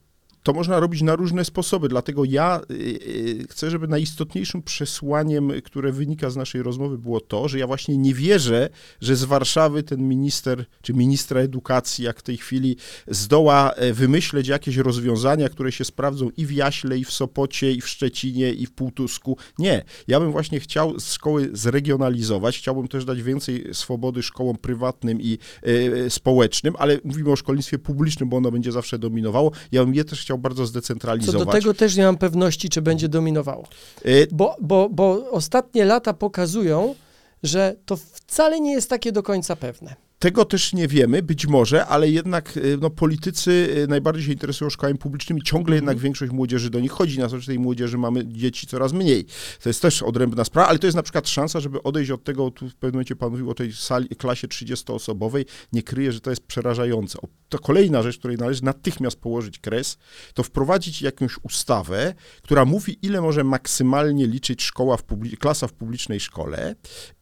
[SPEAKER 1] to można robić na różne sposoby, dlatego ja y, y, chcę, żeby najistotniejszym przesłaniem, które wynika z naszej rozmowy było to, że ja właśnie nie wierzę, że z Warszawy ten minister, czy ministra edukacji, jak w tej chwili, zdoła e, wymyśleć jakieś rozwiązania, które się sprawdzą i w Jaśle, i w Sopocie, i w Szczecinie, i w Półtusku. Nie. Ja bym właśnie chciał szkoły zregionalizować, chciałbym też dać więcej swobody szkołom prywatnym i e, społecznym, ale mówimy o szkolnictwie publicznym, bo ono będzie zawsze dominowało. Ja bym je też chciał bardzo
[SPEAKER 2] Co
[SPEAKER 1] zdecentralizować.
[SPEAKER 2] do tego też nie mam pewności, czy będzie dominowało.
[SPEAKER 1] E,
[SPEAKER 2] Bo, bo, bo ostatnie lata pokazują, że to wcale nie jest takie do końca pewne.
[SPEAKER 1] Tego też nie wiemy, być może, ale jednak y, no, politycy y, najbardziej się interesują szkołami publicznymi, ciągle jednak większość młodzieży do nich chodzi, na że tej młodzieży mamy dzieci coraz mniej. To jest też odrębna sprawa, ale to jest na przykład szansa, żeby odejść od tego, tu w pewnym momencie pan mówił o tej sali, klasie 30-osobowej, nie kryje, że to jest przerażające. To kolejna rzecz, której należy natychmiast położyć kres, to wprowadzić jakąś ustawę, która mówi, ile może maksymalnie liczyć szkoła w klasa w publicznej szkole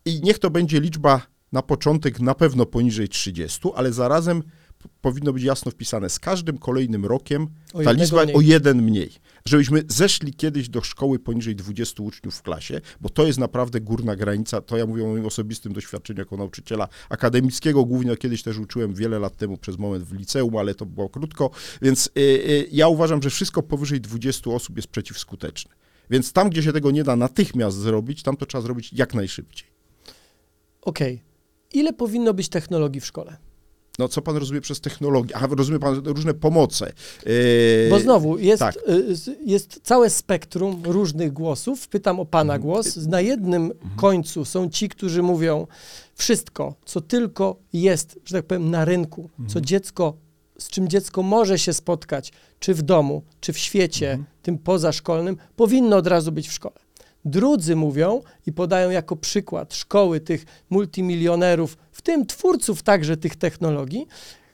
[SPEAKER 1] i niech to będzie liczba na początek na pewno poniżej 30, ale zarazem powinno być jasno wpisane, z każdym kolejnym rokiem
[SPEAKER 2] O
[SPEAKER 1] ta liczba
[SPEAKER 2] mniej.
[SPEAKER 1] o jeden mniej. Żebyśmy zeszli kiedyś do szkoły poniżej 20 uczniów w klasie, bo to jest naprawdę górna granica. To ja mówię o moim osobistym doświadczeniu jako nauczyciela akademickiego. Głównie kiedyś też uczyłem wiele lat temu przez moment w liceum, ale to było krótko. Więc y, y, ja uważam, że wszystko powyżej 20 osób jest przeciwskuteczne. Więc tam, gdzie się tego nie da natychmiast zrobić, tam to trzeba zrobić jak najszybciej.
[SPEAKER 2] Okej. Ile powinno być technologii w szkole?
[SPEAKER 1] no co pan rozumie przez technologię? Aha, rozumie pan różne pomoce.
[SPEAKER 2] Yy, Bo znowu, jest,
[SPEAKER 1] tak.
[SPEAKER 2] y, jest całe spektrum różnych głosów. Pytam o pana
[SPEAKER 1] Mhm.
[SPEAKER 2] głos. Na jednym końcu są ci, którzy mówią wszystko, co tylko jest, że tak powiem, na rynku,
[SPEAKER 1] Mhm.
[SPEAKER 2] co dziecko, z czym dziecko może się spotkać, czy w domu, czy w świecie,
[SPEAKER 1] Mhm.
[SPEAKER 2] tym pozaszkolnym, powinno od razu być w szkole. Drudzy mówią i podają jako przykład szkoły tych multimilionerów, w tym twórców także tych technologii,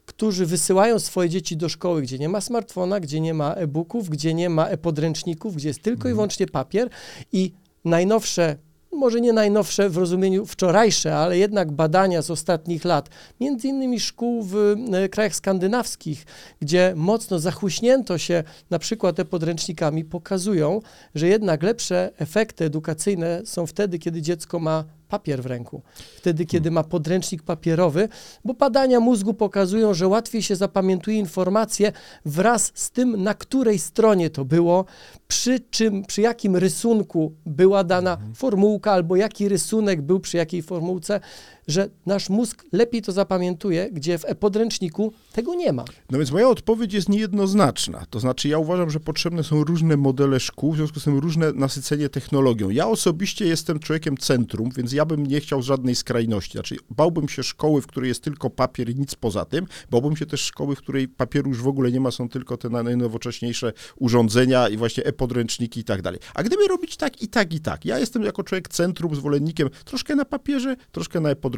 [SPEAKER 2] którzy wysyłają swoje dzieci do szkoły, gdzie nie ma smartfona, gdzie nie ma e-booków, gdzie nie ma e-podręczników, gdzie jest tylko i wyłącznie papier. I najnowsze, może nie najnowsze w rozumieniu wczorajsze, ale jednak badania z ostatnich lat, między innymi szkół w e, krajach skandynawskich, gdzie mocno zachłyśnięto się na przykład e-podręcznikami, pokazują, że jednak lepsze efekty edukacyjne są wtedy, kiedy dziecko ma papier w ręku. Wtedy, kiedy ma podręcznik papierowy, bo badania mózgu pokazują, że łatwiej się zapamiętuje informacje wraz z tym, na której stronie to było, przy czym, przy jakim rysunku była dana formułka, albo jaki rysunek był przy jakiej formułce, że nasz mózg lepiej to zapamiętuje, gdzie w e-podręczniku tego nie ma.
[SPEAKER 1] No więc moja odpowiedź jest niejednoznaczna. To znaczy, ja uważam, że potrzebne są różne modele szkół, w związku z tym różne nasycenie technologią. Ja osobiście jestem człowiekiem centrum, więc ja bym nie chciał żadnej skrajności. Znaczy, bałbym się szkoły, w której jest tylko papier i nic poza tym. Bałbym się też szkoły, w której papieru już w ogóle nie ma, są tylko te najnowocześniejsze urządzenia i właśnie e-podręczniki i tak dalej. A gdyby robić tak i tak i tak, ja jestem jako człowiek centrum zwolennikiem troszkę na papierze, troszkę na e-podręczniku.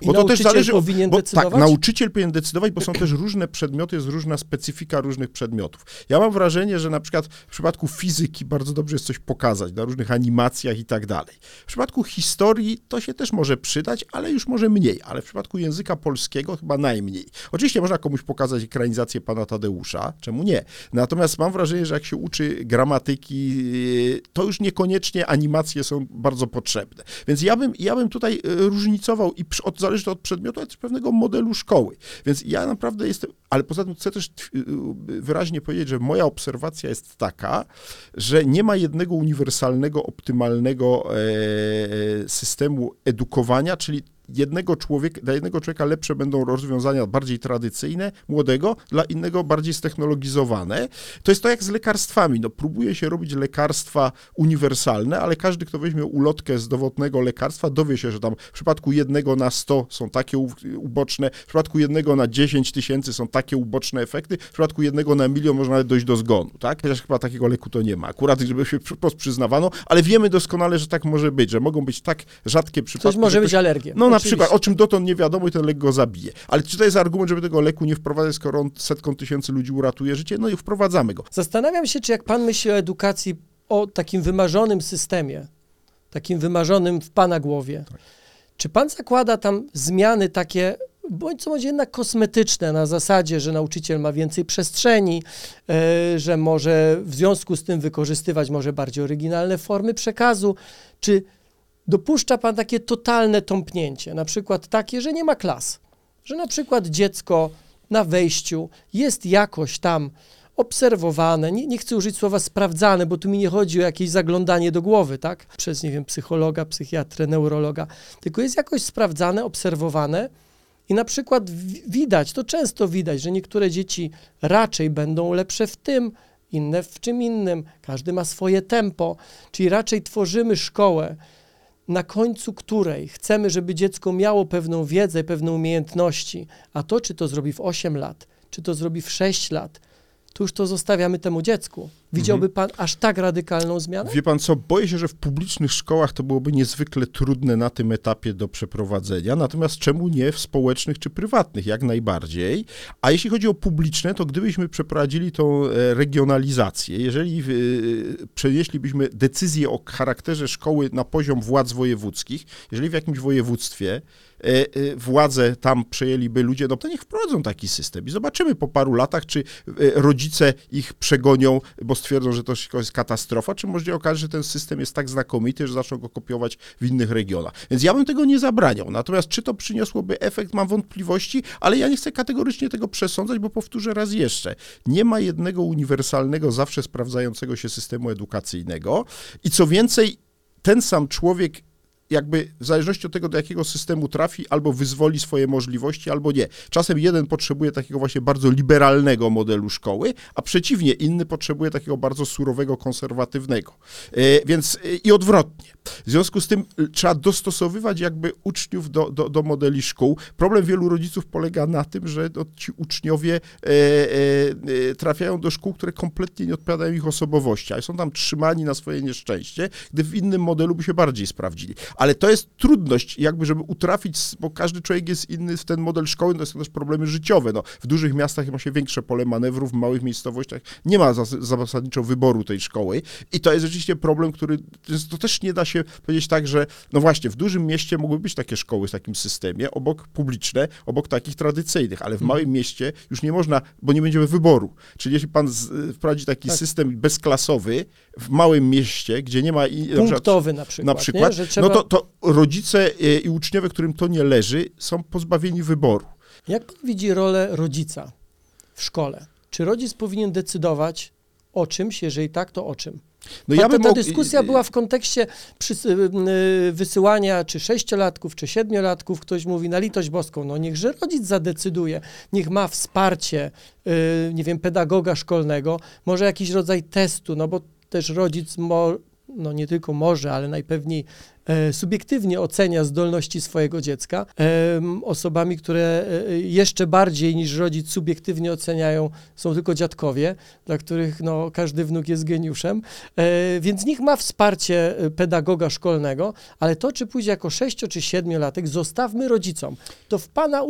[SPEAKER 2] I nauczyciel powinien
[SPEAKER 1] bo,
[SPEAKER 2] decydować?
[SPEAKER 1] Tak, nauczyciel powinien decydować, bo są też różne przedmioty, jest różna specyfika różnych przedmiotów. Ja mam wrażenie, że na przykład w przypadku fizyki bardzo dobrze jest coś pokazać na różnych animacjach i tak dalej. W przypadku historii to się też może przydać, ale już może mniej, ale w przypadku języka polskiego chyba najmniej. Oczywiście można komuś pokazać ekranizację pana Tadeusza, czemu nie? Natomiast mam wrażenie, że jak się uczy gramatyki, to już niekoniecznie animacje są bardzo potrzebne. Więc ja bym, ja bym tutaj yy, różnicował i od, zależy to od przedmiotu, ale też pewnego modelu szkoły. Więc ja naprawdę jestem, ale poza tym chcę też tw- yy, wyraźnie powiedzieć, że moja obserwacja jest taka, że nie ma jednego uniwersalnego, optymalnego e, systemu edukowania, czyli jednego człowieka, dla jednego człowieka lepsze będą rozwiązania bardziej tradycyjne, młodego, dla innego bardziej ztechnologizowane. To jest to jak z lekarstwami. No, próbuje się robić lekarstwa uniwersalne, ale każdy, kto weźmie ulotkę z dowodnego lekarstwa, dowie się, że tam w przypadku jednego na 100 są takie uboczne, w przypadku jednego na 10 tysięcy są takie uboczne efekty, w przypadku jednego na milion można nawet dojść do zgonu, tak? Chociaż chyba takiego leku to nie ma. Akurat, żeby się wprost przyznawano, ale wiemy doskonale, że tak może być, że mogą być tak rzadkie przypadki.
[SPEAKER 2] Coś może
[SPEAKER 1] że
[SPEAKER 2] być
[SPEAKER 1] ktoś-
[SPEAKER 2] alergią.
[SPEAKER 1] no na
[SPEAKER 2] Oczywiście.
[SPEAKER 1] przykład, o czym dotąd nie wiadomo i ten lek go zabije. Ale czy to jest argument, żeby tego leku nie wprowadzać, skoro on setkom tysięcy ludzi uratuje życie? No i wprowadzamy go.
[SPEAKER 2] Zastanawiam się, czy jak pan myśli o edukacji, o takim wymarzonym systemie, takim wymarzonym w pana głowie, czy pan zakłada tam zmiany takie, bądź co będzie jednak kosmetyczne, na zasadzie, że nauczyciel ma więcej przestrzeni, e, że może w związku z tym wykorzystywać może bardziej oryginalne formy przekazu, czy dopuszcza pan takie totalne tąpnięcie, na przykład takie, że nie ma klas, że na przykład dziecko na wejściu jest jakoś tam obserwowane, nie, nie chcę użyć słowa sprawdzane, bo tu mi nie chodzi o jakieś zaglądanie do głowy, tak, przez, nie wiem, psychologa, psychiatrę, neurologa, tylko jest jakoś sprawdzane, obserwowane i na przykład wi- widać, to często widać, że niektóre dzieci raczej będą lepsze w tym, inne w czym innym, każdy ma swoje tempo, czyli raczej tworzymy szkołę, na końcu której chcemy, żeby dziecko miało pewną wiedzę, pewne umiejętności, a to, czy to zrobi w 8 lat, czy to zrobi w 6 lat, to już to zostawiamy temu dziecku. Widziałby pan aż tak radykalną zmianę?
[SPEAKER 1] Wie pan co, boję się, że w publicznych szkołach to byłoby niezwykle trudne na tym etapie do przeprowadzenia, natomiast czemu nie w społecznych czy prywatnych, jak najbardziej. A jeśli chodzi o publiczne, to gdybyśmy przeprowadzili tą e, regionalizację, jeżeli e, przenieślibyśmy decyzję o charakterze szkoły na poziom władz wojewódzkich, jeżeli w jakimś województwie e, władze tam przejęliby ludzie, no to niech wprowadzą taki system i zobaczymy po paru latach, czy rodzice ich przegonią, bo stwierdzą, że to jest katastrofa, czy może okaże, że ten system jest tak znakomity, że zaczną go kopiować w innych regionach. Więc ja bym tego nie zabraniał. Natomiast czy to przyniosłoby efekt, mam wątpliwości, ale ja nie chcę kategorycznie tego przesądzać, bo powtórzę raz jeszcze. Nie ma jednego uniwersalnego, zawsze sprawdzającego się systemu edukacyjnego i co więcej, ten sam człowiek jakby w zależności od tego, do jakiego systemu trafi, albo wyzwoli swoje możliwości, albo nie. Czasem jeden potrzebuje takiego właśnie bardzo liberalnego modelu szkoły, a przeciwnie, inny potrzebuje takiego bardzo surowego, konserwatywnego. E, więc e, i odwrotnie. W związku z tym e, trzeba dostosowywać jakby uczniów do, do, do modeli szkół. Problem wielu rodziców polega na tym, że no, ci uczniowie trafiają do szkół, które kompletnie nie odpowiadają ich osobowości, a są tam trzymani na swoje nieszczęście, gdy w innym modelu by się bardziej sprawdzili. Ale to jest trudność, jakby, żeby utrafić, bo każdy człowiek jest inny w ten model szkoły, to są też problemy życiowe. No, w dużych miastach ma się większe pole manewrów, w małych miejscowościach nie ma zasadniczo wyboru tej szkoły i to jest rzeczywiście problem, który, to też nie da się powiedzieć tak, że no właśnie, w dużym mieście mogły być takie szkoły w takim systemie, obok publiczne, obok takich tradycyjnych, ale w mhm. małym mieście już nie można, bo nie będziemy wyboru. Czyli jeśli pan z, wprowadzi taki tak. system bezklasowy w małym mieście, gdzie nie ma...
[SPEAKER 2] I, Punktowy na przykład,
[SPEAKER 1] na przykład trzeba... no to, to rodzice e, i uczniowie, którym to nie leży, są pozbawieni wyboru.
[SPEAKER 2] Jak pan widzi rolę rodzica w szkole? Czy rodzic powinien decydować o czymś, jeżeli tak, to o czym? No ja ta, ta dyskusja była w kontekście przy, y, wysyłania czy sześciolatków, czy siedmiolatków. Ktoś mówi na litość boską, no niechże rodzic zadecyduje, niech ma wsparcie, y, nie wiem, pedagoga szkolnego, może jakiś rodzaj testu, no bo też rodzic mo, no nie tylko może, ale najpewniej e, subiektywnie ocenia zdolności swojego dziecka. E, osobami, które e, jeszcze bardziej niż rodzic subiektywnie oceniają, są tylko dziadkowie, dla których no, każdy wnuk jest geniuszem. E, więc niech ma wsparcie e, pedagoga szkolnego, ale to, czy pójdzie jako sześcio czy siedmiolatek, zostawmy rodzicom. To w pana,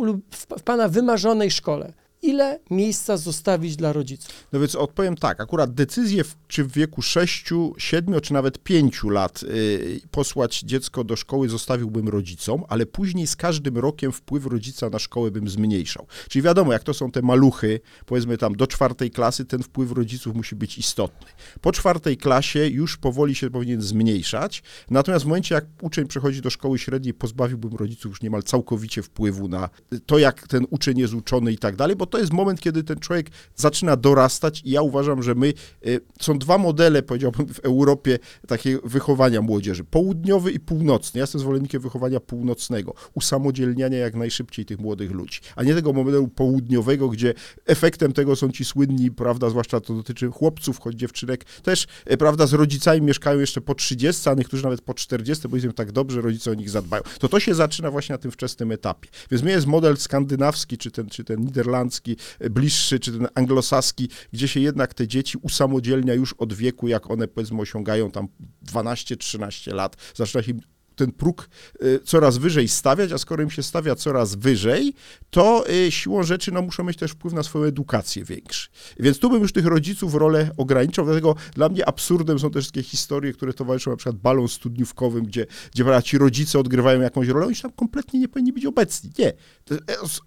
[SPEAKER 2] w pana wymarzonej szkole ile miejsca zostawić dla rodziców?
[SPEAKER 1] No więc odpowiem tak, akurat decyzję, czy w wieku 6, 7 czy nawet 5 lat y, posłać dziecko do szkoły zostawiłbym rodzicom, ale później z każdym rokiem wpływ rodzica na szkołę bym zmniejszał. Czyli wiadomo, jak to są te maluchy, powiedzmy tam do czwartej klasy, ten wpływ rodziców musi być istotny. Po czwartej klasie już powoli się powinien zmniejszać, natomiast w momencie, jak uczeń przechodzi do szkoły średniej, pozbawiłbym rodziców już niemal całkowicie wpływu na to, jak ten uczeń jest uczony i tak dalej, bo to jest moment, kiedy ten człowiek zaczyna dorastać i ja uważam, że my, y, są dwa modele, powiedziałbym, w Europie takiego wychowania młodzieży, południowy i północny. Ja jestem zwolennikiem wychowania północnego, usamodzielniania jak najszybciej tych młodych ludzi, a nie tego modelu południowego, gdzie efektem tego są ci słynni, prawda, zwłaszcza to dotyczy chłopców, choć dziewczynek, też, y, prawda, z rodzicami mieszkają jeszcze po 30, a niektórzy nawet po 40, bo jest tak dobrze, rodzice o nich zadbają. To to się zaczyna właśnie na tym wczesnym etapie. Więc mnie jest model skandynawski, czy ten, czy ten niderlandzki, bliższy, czy ten anglosaski, gdzie się jednak te dzieci usamodzielnia już od wieku, jak one powiedzmy osiągają tam 12-13 lat, zaczyna się ten próg y, coraz wyżej stawiać, a skoro im się stawia coraz wyżej, to y, siłą rzeczy no, muszą mieć też wpływ na swoją edukację większy. Więc tu bym już tych rodziców rolę ograniczał, dlatego dla mnie absurdem są też takie historie, które towarzyszą na przykład balon studniówkowym, gdzie, gdzie ci rodzice odgrywają jakąś rolę, oni tam kompletnie nie powinni być obecni. Nie. E,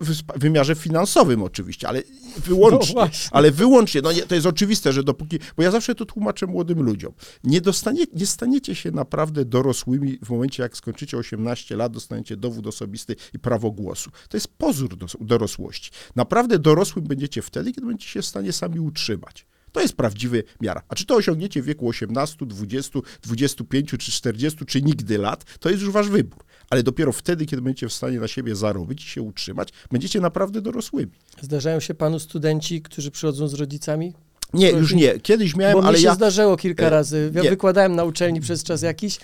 [SPEAKER 1] w wymiarze finansowym oczywiście, ale wyłącznie. [laughs] No ale wyłącznie. No nie, to jest oczywiste, że dopóki, bo ja zawsze to tłumaczę młodym ludziom, nie, dostanie, nie staniecie się naprawdę dorosłymi w momencie, jak skończycie 18 lat, dostaniecie dowód osobisty i prawo głosu. To jest pozór dorosłości. Naprawdę dorosłym będziecie wtedy, kiedy będziecie się w stanie sami utrzymać. To jest prawdziwy miara. A czy to osiągniecie w wieku 18, 20, 25 czy 40, czy nigdy lat, to jest już wasz wybór. Ale dopiero wtedy, kiedy będziecie w stanie na siebie zarobić i się utrzymać, będziecie naprawdę dorosłymi.
[SPEAKER 2] Zdarzają się panu studenci, którzy przychodzą z rodzicami?
[SPEAKER 1] Nie, już nie. Kiedyś miałem,
[SPEAKER 2] Bo
[SPEAKER 1] ale
[SPEAKER 2] mi się
[SPEAKER 1] ja...
[SPEAKER 2] zdarzyło kilka e, razy. Ja nie. wykładałem na uczelni przez czas jakiś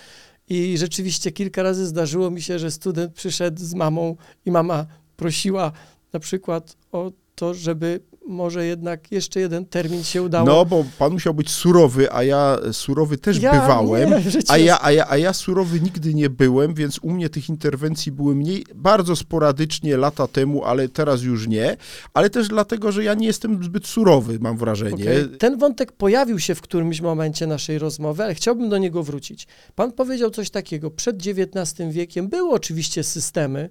[SPEAKER 2] i rzeczywiście kilka razy zdarzyło mi się, że student przyszedł z mamą i mama prosiła na przykład o to, żeby może jednak jeszcze jeden termin się udało.
[SPEAKER 1] No, bo pan musiał być surowy, a ja surowy też ja bywałem, nie, a, ja, a, ja, a ja surowy nigdy nie byłem, więc u mnie tych interwencji były mniej, bardzo sporadycznie lata temu, ale teraz już nie, ale też dlatego, że ja nie jestem zbyt surowy, mam wrażenie. Okay.
[SPEAKER 2] Ten wątek pojawił się w którymś momencie naszej rozmowy, ale chciałbym do niego wrócić. Pan powiedział coś takiego, przed XIX wiekiem były oczywiście systemy,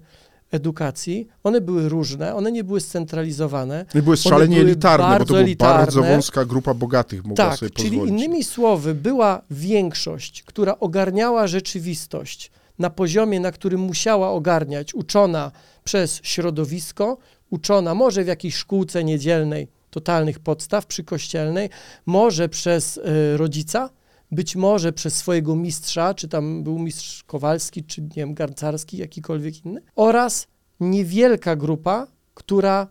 [SPEAKER 2] edukacji, one były różne, one nie były scentralizowane.
[SPEAKER 1] Nie były szalenie były elitarne, bo to była elitarne. bardzo wąska grupa bogatych mogła tak, sobie
[SPEAKER 2] pozwolić. czyli innymi słowy, była większość, która ogarniała rzeczywistość na poziomie, na którym musiała ogarniać, uczona przez środowisko, uczona może w jakiejś szkółce niedzielnej, totalnych podstaw przykościelnej, może przez y, rodzica, być może przez swojego mistrza, czy tam był mistrz Kowalski, czy nie wiem, Garcarski, jakikolwiek inny, oraz niewielka grupa, która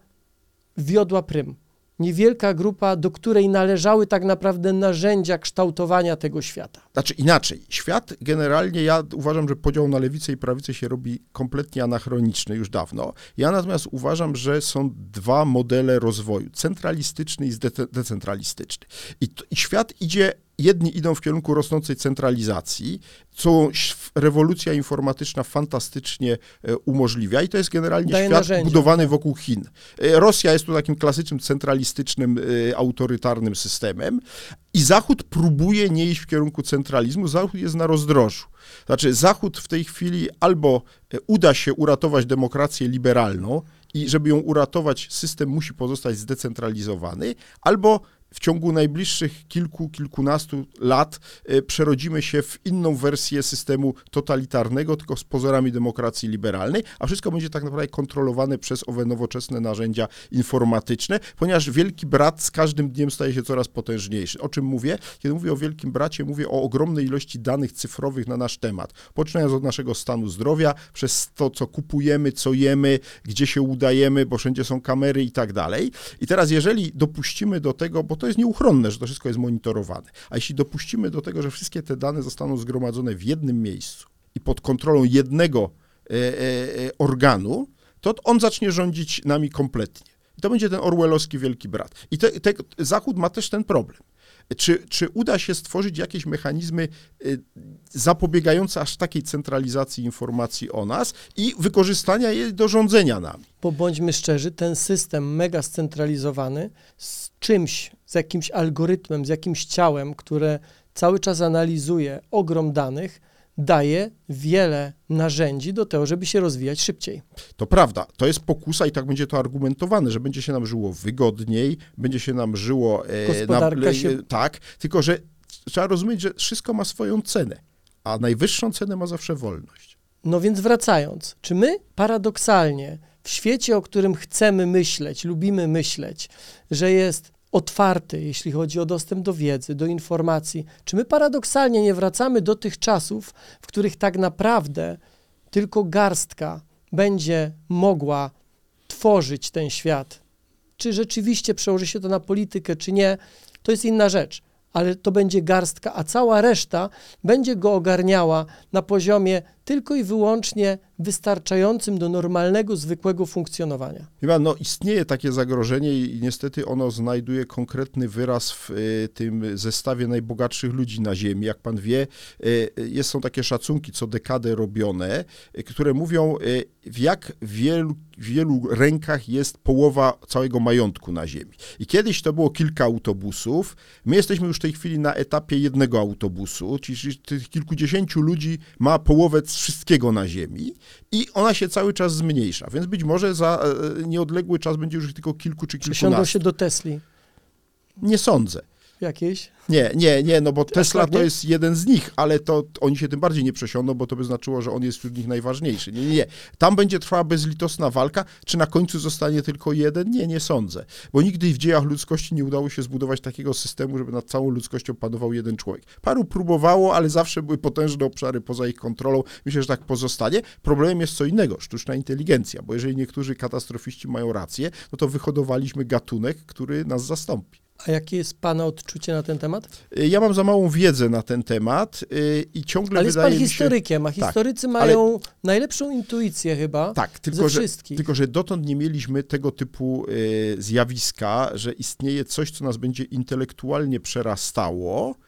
[SPEAKER 2] wiodła prym. Niewielka grupa, do której należały tak naprawdę narzędzia kształtowania tego świata.
[SPEAKER 1] Znaczy inaczej. Świat generalnie, ja uważam, że podział na lewicę i prawicę się robi kompletnie anachroniczny już dawno. Ja natomiast uważam, że są dwa modele rozwoju: centralistyczny i decentralistyczny. I, to, I świat idzie jedni idą w kierunku rosnącej centralizacji, co rewolucja informatyczna fantastycznie e, umożliwia i to jest generalnie
[SPEAKER 2] Daje
[SPEAKER 1] świat
[SPEAKER 2] narzędzia.
[SPEAKER 1] budowany wokół Chin. E, Rosja jest tu takim klasycznym centralistycznym, e, autorytarnym systemem i Zachód próbuje nie iść w kierunku centralizmu, Zachód jest na rozdrożu. Znaczy Zachód w tej chwili albo uda się uratować demokrację liberalną, i żeby ją uratować, system musi pozostać zdecentralizowany, albo w ciągu najbliższych kilku, kilkunastu lat e, przerodzimy się w inną wersję systemu totalitarnego, tylko z pozorami demokracji liberalnej, a wszystko będzie tak naprawdę kontrolowane przez owe nowoczesne narzędzia informatyczne, ponieważ Wielki Brat z każdym dniem staje się coraz potężniejszy. O czym mówię? Kiedy mówię o Wielkim Bracie, mówię o ogromnej ilości danych cyfrowych na nasz temat, poczynając od naszego stanu zdrowia, przez to, co kupujemy, co jemy, gdzie się udajemy, bo wszędzie są kamery i tak dalej. I teraz, jeżeli dopuścimy do tego, bo to jest nieuchronne, że to wszystko jest monitorowane. A jeśli dopuścimy do tego, że wszystkie te dane zostaną zgromadzone w jednym miejscu i pod kontrolą jednego e, e, e organu, to on zacznie rządzić nami kompletnie. I to będzie ten orwellowski wielki brat. I te, te, Zachód ma też ten problem. Czy, czy uda się stworzyć jakieś mechanizmy y, zapobiegające aż takiej centralizacji informacji o nas i wykorzystania jej do rządzenia nami?
[SPEAKER 2] Bo bądźmy szczerzy, ten system mega scentralizowany z czymś, z jakimś algorytmem, z jakimś ciałem, które cały czas analizuje ogrom danych, daje wiele narzędzi do tego, żeby się rozwijać szybciej.
[SPEAKER 1] To prawda, to jest pokusa i tak będzie to argumentowane, że będzie się nam żyło wygodniej, będzie się nam żyło...
[SPEAKER 2] E, Gospodarka na, się...
[SPEAKER 1] Tak, tylko że trzeba rozumieć, że wszystko ma swoją cenę, a najwyższą cenę ma zawsze wolność.
[SPEAKER 2] No więc wracając, czy my paradoksalnie w świecie, o którym chcemy myśleć, lubimy myśleć, że jest otwarty, jeśli chodzi o dostęp do wiedzy, do informacji. Czy my paradoksalnie nie wracamy do tych czasów, w których tak naprawdę tylko garstka będzie mogła tworzyć ten świat? Czy rzeczywiście przełoży się to na politykę, czy nie, to jest inna rzecz ale to będzie garstka, a cała reszta będzie go ogarniała na poziomie tylko i wyłącznie wystarczającym do normalnego, zwykłego funkcjonowania.
[SPEAKER 1] Chyba no, istnieje takie zagrożenie i niestety ono znajduje konkretny wyraz w y, tym zestawie najbogatszych ludzi na Ziemi. Jak pan wie, y, jest, są takie szacunki co dekadę robione, y, które mówią, w jak wielu, wielu rękach jest połowa całego majątku na Ziemi. I kiedyś to było kilka autobusów. My jesteśmy już w tej chwili na etapie jednego autobusu, czyli tych kilkudziesięciu ludzi ma połowę wszystkiego na Ziemi i ona się cały czas zmniejsza, więc być może za e, nieodległy czas będzie już tylko kilku czy kilkunastu.
[SPEAKER 2] Przesiądą się do Tesli?
[SPEAKER 1] Nie sądzę
[SPEAKER 2] jakieś?
[SPEAKER 1] Nie, nie, nie, no bo Tesla to jest jeden z nich, ale to oni się tym bardziej nie przesiądą, bo to by znaczyło, że on jest wśród nich najważniejszy. Nie, nie, nie. Tam będzie trwała bezlitosna walka. Czy na końcu zostanie tylko jeden? Nie, nie sądzę. Bo nigdy w dziejach ludzkości nie udało się zbudować takiego systemu, żeby nad całą ludzkością panował jeden człowiek. Paru próbowało, ale zawsze były potężne obszary poza ich kontrolą. Myślę, że tak pozostanie. Problemem jest co innego, sztuczna inteligencja, bo jeżeli niektórzy katastrofiści mają rację, no to wyhodowaliśmy gatunek, który nas zastąpi.
[SPEAKER 2] A jakie jest Pana odczucie na ten temat?
[SPEAKER 1] Y, ja mam za małą wiedzę na ten temat yy, i ciągle
[SPEAKER 2] ale
[SPEAKER 1] wydaje
[SPEAKER 2] jest Pan historykiem, a tak, historycy tak, mają ale... najlepszą intuicję chyba
[SPEAKER 1] tak, tylko,
[SPEAKER 2] ze
[SPEAKER 1] że,
[SPEAKER 2] wszystkich.
[SPEAKER 1] Tylko, że dotąd nie mieliśmy tego typu yy, zjawiska, że istnieje coś, co nas będzie intelektualnie przerastało,
[SPEAKER 2] Y,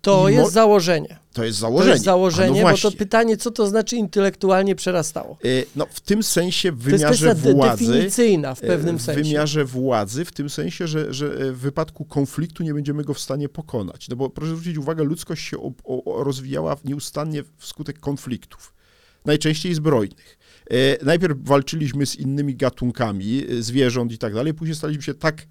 [SPEAKER 2] to jest założenie.
[SPEAKER 1] To jest założenie.
[SPEAKER 2] To jest założenie, no bo to pytanie, co to znaczy intelektualnie przerastało?
[SPEAKER 1] Y, no w tym sensie w wymiarze
[SPEAKER 2] to jest
[SPEAKER 1] władzy.
[SPEAKER 2] definicyjna w y, pewnym sensie.
[SPEAKER 1] W wymiarze władzy, w tym sensie, że, że w wypadku konfliktu nie będziemy go w stanie pokonać. No bo proszę zwrócić uwagę, ludzkość się o, o, rozwijała nieustannie wskutek konfliktów. Najczęściej zbrojnych. Najpierw walczyliśmy z innymi gatunkami zwierząt i tak dalej, później staliśmy się tak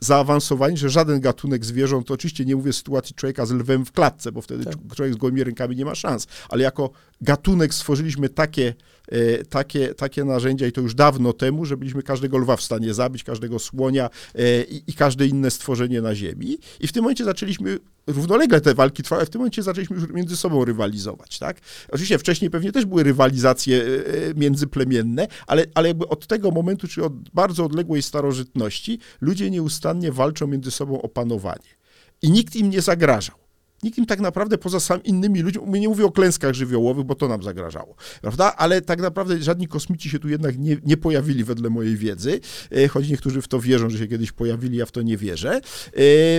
[SPEAKER 1] zaawansowani, że żaden gatunek zwierząt, to oczywiście nie mówię sytuacji człowieka z lwem w klatce, bo wtedy tak. człowiek z gołymi rękami nie ma szans, ale jako gatunek stworzyliśmy takie, e, takie, takie narzędzia i to już dawno temu, że byliśmy każdego lwa w stanie zabić, każdego słonia e, i, i każde inne stworzenie na ziemi. I w tym momencie zaczęliśmy równolegle te walki trwały, w tym momencie zaczęliśmy już między sobą rywalizować, tak? Oczywiście wcześniej pewnie też były rywalizacje e, międzyplemienne, ale, ale jakby od tego momentu, czyli od bardzo odległej starożytności, ludzie nieustannie walczą między sobą o panowanie. I nikt im nie zagrażał. Nikt im tak naprawdę poza sam innymi ludźmi, nie mówię o klęskach żywiołowych, bo to nam zagrażało, prawda? Ale tak naprawdę żadni kosmici się tu jednak nie, nie pojawili wedle mojej wiedzy, e, choć niektórzy w to wierzą, że się kiedyś pojawili, ja w to nie wierzę. E,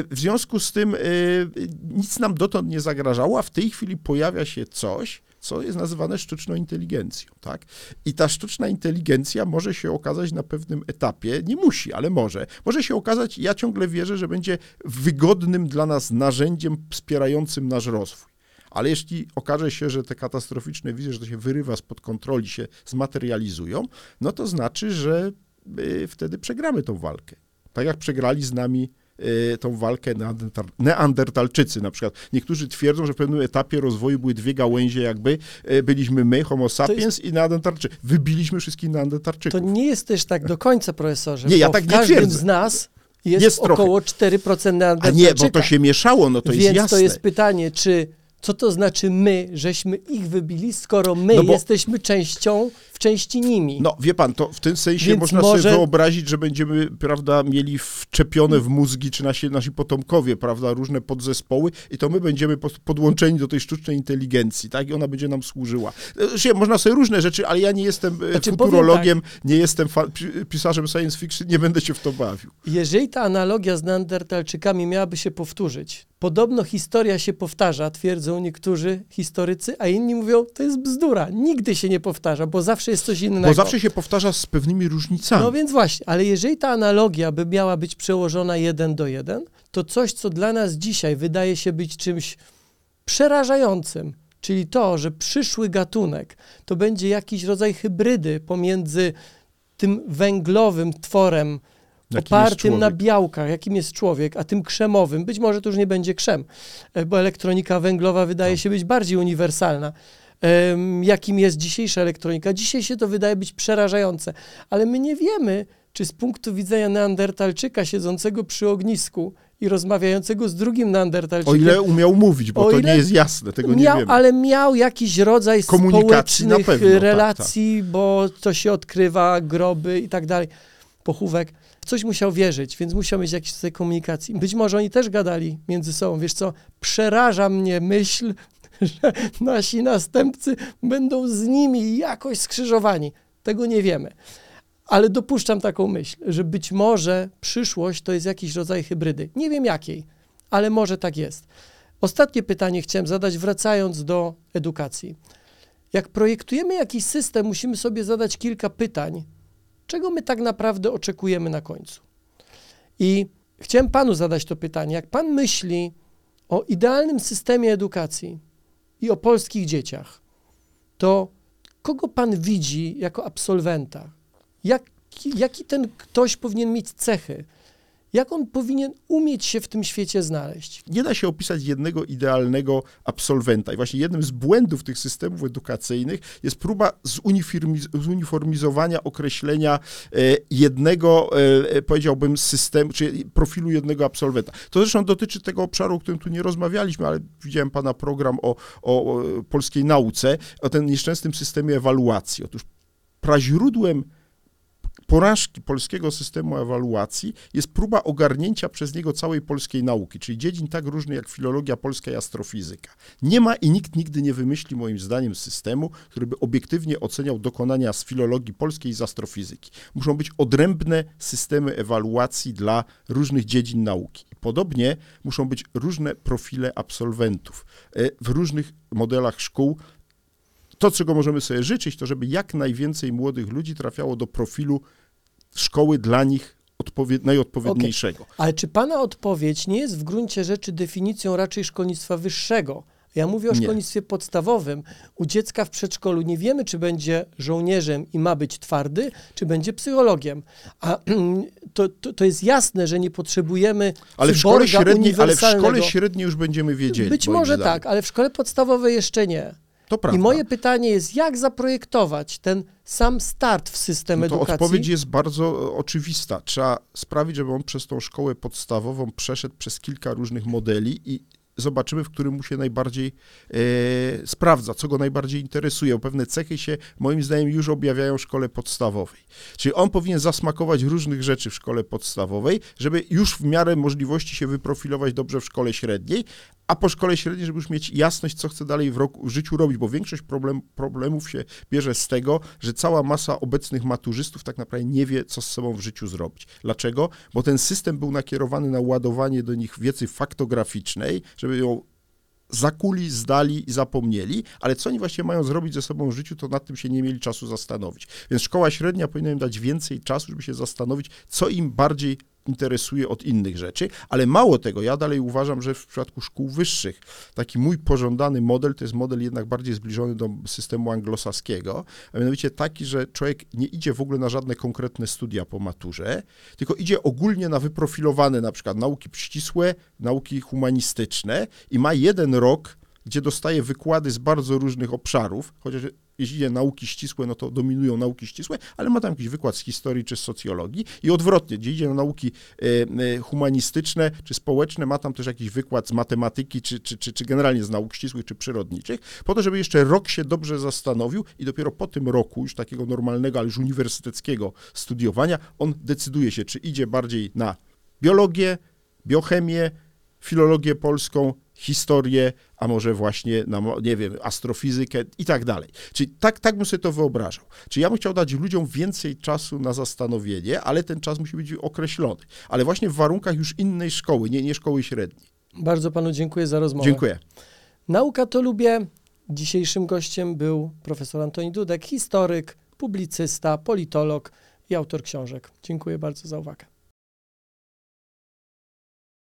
[SPEAKER 1] w związku z tym e, nic nam dotąd nie zagrażało, a w tej chwili pojawia się coś, co jest nazywane sztuczną inteligencją, tak? I ta sztuczna inteligencja może się okazać na pewnym etapie, nie musi, ale może, może się okazać, ja ciągle wierzę, że będzie wygodnym dla nas narzędziem wspierającym nasz rozwój. Ale jeśli okaże się, że te katastroficzne wizje, że to się wyrywa spod kontroli, się zmaterializują, no to znaczy, że y, wtedy przegramy tą walkę. Tak jak przegrali z nami tą walkę neandertalczycy na przykład. Niektórzy twierdzą, że w pewnym etapie rozwoju były dwie gałęzie jakby, y, byliśmy my, homo sapiens jest... i neandertalczycy. Wybiliśmy wszystkich neandertalczyków.
[SPEAKER 2] To nie jest też tak do końca, profesorze.
[SPEAKER 1] Nie, ja tak
[SPEAKER 2] nie każdym
[SPEAKER 1] twierdzę.
[SPEAKER 2] z nas jest, jest około trochę. 4% neandertalczyka.
[SPEAKER 1] A nie, bo to się mieszało, no to
[SPEAKER 2] Więc
[SPEAKER 1] jest jasne.
[SPEAKER 2] to jest pytanie, czy co to znaczy my, żeśmy ich wybili, skoro my no bo, jesteśmy częścią w części nimi.
[SPEAKER 1] No, wie pan, to w tym sensie Więc można może... sobie wyobrazić, że będziemy, prawda, mieli wczepione w mózgi, czy nasi, nasi potomkowie, prawda, różne podzespoły i to my będziemy podłączeni do tej sztucznej inteligencji, tak, i ona będzie nam służyła. Znaczy, można sobie różne rzeczy, ale ja nie jestem e, znaczy, futurologiem, tak. nie jestem pisarzem science fiction, nie będę się w to bawił.
[SPEAKER 2] Jeżeli ta analogia z neandertalczykami miałaby się powtórzyć, podobno historia się powtarza, twierdzą niektórzy historycy, a inni mówią, to jest bzdura, nigdy się nie powtarza, bo zawsze jest coś innego.
[SPEAKER 1] Bo zawsze się powtarza z pewnymi różnicami.
[SPEAKER 2] No więc właśnie, ale jeżeli ta analogia by miała być przełożona jeden do jeden, to coś, co dla nas dzisiaj wydaje się być czymś przerażającym, czyli to, że przyszły gatunek to będzie jakiś rodzaj hybrydy pomiędzy tym węglowym tworem, opartym na białkach, jakim jest człowiek, a tym krzemowym. Być może to już nie będzie krzem, e, bo elektronika węglowa wydaje no. się być bardziej uniwersalna jakim jest dzisiejsza elektronika. Dzisiaj się to wydaje być przerażające, ale my nie wiemy, czy z punktu widzenia neandertalczyka siedzącego przy ognisku i rozmawiającego z drugim neandertalczykiem.
[SPEAKER 1] O ile umiał mówić, bo to nie jest jasne, tego
[SPEAKER 2] miał,
[SPEAKER 1] nie wiemy.
[SPEAKER 2] Ale miał jakiś rodzaj społecznych pewno, relacji, tak, tak. bo to się odkrywa, groby i tak dalej, pochówek. Coś musiał wierzyć, więc musiał mieć jakiś rodzaj komunikacji. Być może oni też gadali między sobą. Wiesz co, przeraża mnie myśl, [laughs] że nasi następcy będą z nimi jakoś skrzyżowani. Tego nie wiemy. Ale dopuszczam taką myśl, że być może przyszłość to jest jakiś rodzaj hybrydy. Nie wiem jakiej, ale może tak jest. Ostatnie pytanie chciałem zadać, wracając do edukacji. Jak projektujemy jakiś system, musimy sobie zadać kilka pytań, czego my tak naprawdę oczekujemy na końcu. I chciałem panu zadać to pytanie. Jak pan myśli o idealnym systemie edukacji, i o polskich dzieciach, to kogo pan widzi jako absolwenta? Jak, jaki ten ktoś powinien mieć cechy? Jak on powinien umieć się w tym świecie znaleźć?
[SPEAKER 1] Nie da się opisać jednego idealnego absolwenta. I właśnie jednym z błędów tych systemów edukacyjnych jest próba zuniformizowania określenia e, jednego, e, powiedziałbym, systemu, czy profilu jednego absolwenta. To zresztą dotyczy tego obszaru, o którym tu nie rozmawialiśmy, ale widziałem pana program o, o, polskiej nauce, o tym nieszczęsnym systemie ewaluacji. Otóż praźródłem porażki polskiego systemu ewaluacji jest próba ogarnięcia przez niego całej polskiej nauki, czyli dziedzin tak różnych jak filologia polska i astrofizyka. Nie ma i nikt nigdy nie wymyśli, moim zdaniem, systemu, który by obiektywnie oceniał dokonania z filologii polskiej i z astrofizyki. Muszą być odrębne systemy ewaluacji dla różnych dziedzin nauki. Podobnie muszą być różne profile absolwentów e, w różnych modelach szkół to, czego możemy sobie życzyć, to żeby jak najwięcej młodych ludzi trafiało do profilu szkoły dla nich odpowied najodpowiedniejszego. Okay.
[SPEAKER 2] Ale czy Pana odpowiedź nie jest w gruncie rzeczy definicją raczej szkolnictwa wyższego? Ja mówię o nie. szkolnictwie podstawowym. U dziecka w przedszkolu nie wiemy, czy będzie żołnierzem i ma być twardy, czy będzie psychologiem. A [clears throat] to, to, to jest jasne, że nie potrzebujemy
[SPEAKER 1] ale w szkole średniej, Ale w szkole średniej już będziemy wiedzieli.
[SPEAKER 2] Być może tak, ale w szkole podstawowej jeszcze nie.
[SPEAKER 1] To prawda.
[SPEAKER 2] I moje pytanie jest, jak zaprojektować ten sam start w system no to edukacji?
[SPEAKER 1] Odpowiedź jest bardzo oczywista. Trzeba sprawić, żeby on przez tą szkołę podstawową przeszedł przez kilka różnych modeli i zobaczymy, w którym mu się najbardziej e, sprawdza, co go najbardziej interesuje. Pewne cechy się, moim zdaniem, już objawiają w szkole podstawowej. Czyli on powinien zasmakować różnych rzeczy w szkole podstawowej, żeby już w miarę możliwości się wyprofilować dobrze w szkole średniej, a po szkole średniej, żeby już mieć jasność, co chce dalej w, roku, w życiu robić, bo większość problem, problemów się bierze z tego, że cała masa obecnych maturzystów tak naprawdę nie wie, co z sobą w życiu zrobić. Dlaczego? Bo ten system był nakierowany na ładowanie do nich wiedzy faktograficznej, żeby ją zakuli, zdali i zapomnieli, ale co oni właśnie mają zrobić ze sobą w życiu, to nad tym się nie mieli czasu zastanowić. Więc szkoła średnia powinna im dać więcej czasu, żeby się zastanowić, co im bardziej interesuje od innych rzeczy, ale mało tego, ja dalej uważam, że w przypadku szkół wyższych taki mój pożądany model to jest model jednak bardziej zbliżony do systemu anglosaskiego, a mianowicie taki, że człowiek nie idzie w ogóle na żadne konkretne studia po maturze, tylko idzie ogólnie na wyprofilowane na przykład nauki ścisłe, nauki humanistyczne i ma jeden rok, gdzie dostaje wykłady z bardzo różnych obszarów, chociaż jeśli idzie nauki ścisłe, no to dominują nauki ścisłe, ale ma tam jakiś wykład z historii czy z socjologii. I odwrotnie, gdzie idzie na nauki e, e, humanistyczne czy społeczne, ma tam też jakiś wykład z matematyki czy, czy, czy, czy generalnie z nauk ścisłych czy przyrodniczych, po to, żeby jeszcze rok się dobrze zastanowił i dopiero po tym roku już takiego normalnego, ale już uniwersyteckiego studiowania, on decyduje się, czy idzie bardziej na biologię, biochemię, filologię polską, historię, a może właśnie, na, nie wiem, astrofizykę i tak dalej. Czyli tak, tak bym sobie to wyobrażał. Czyli ja bym chciał dać ludziom więcej czasu na zastanowienie, ale ten czas musi być określony. Ale właśnie w warunkach już innej szkoły, nie, nie szkoły średniej.
[SPEAKER 2] Bardzo panu dziękuję za rozmowę.
[SPEAKER 1] Dziękuję.
[SPEAKER 2] Nauka to lubię. Dzisiejszym gościem był profesor Antoni Dudek, historyk, publicysta, politolog i autor książek. Dziękuję bardzo za uwagę.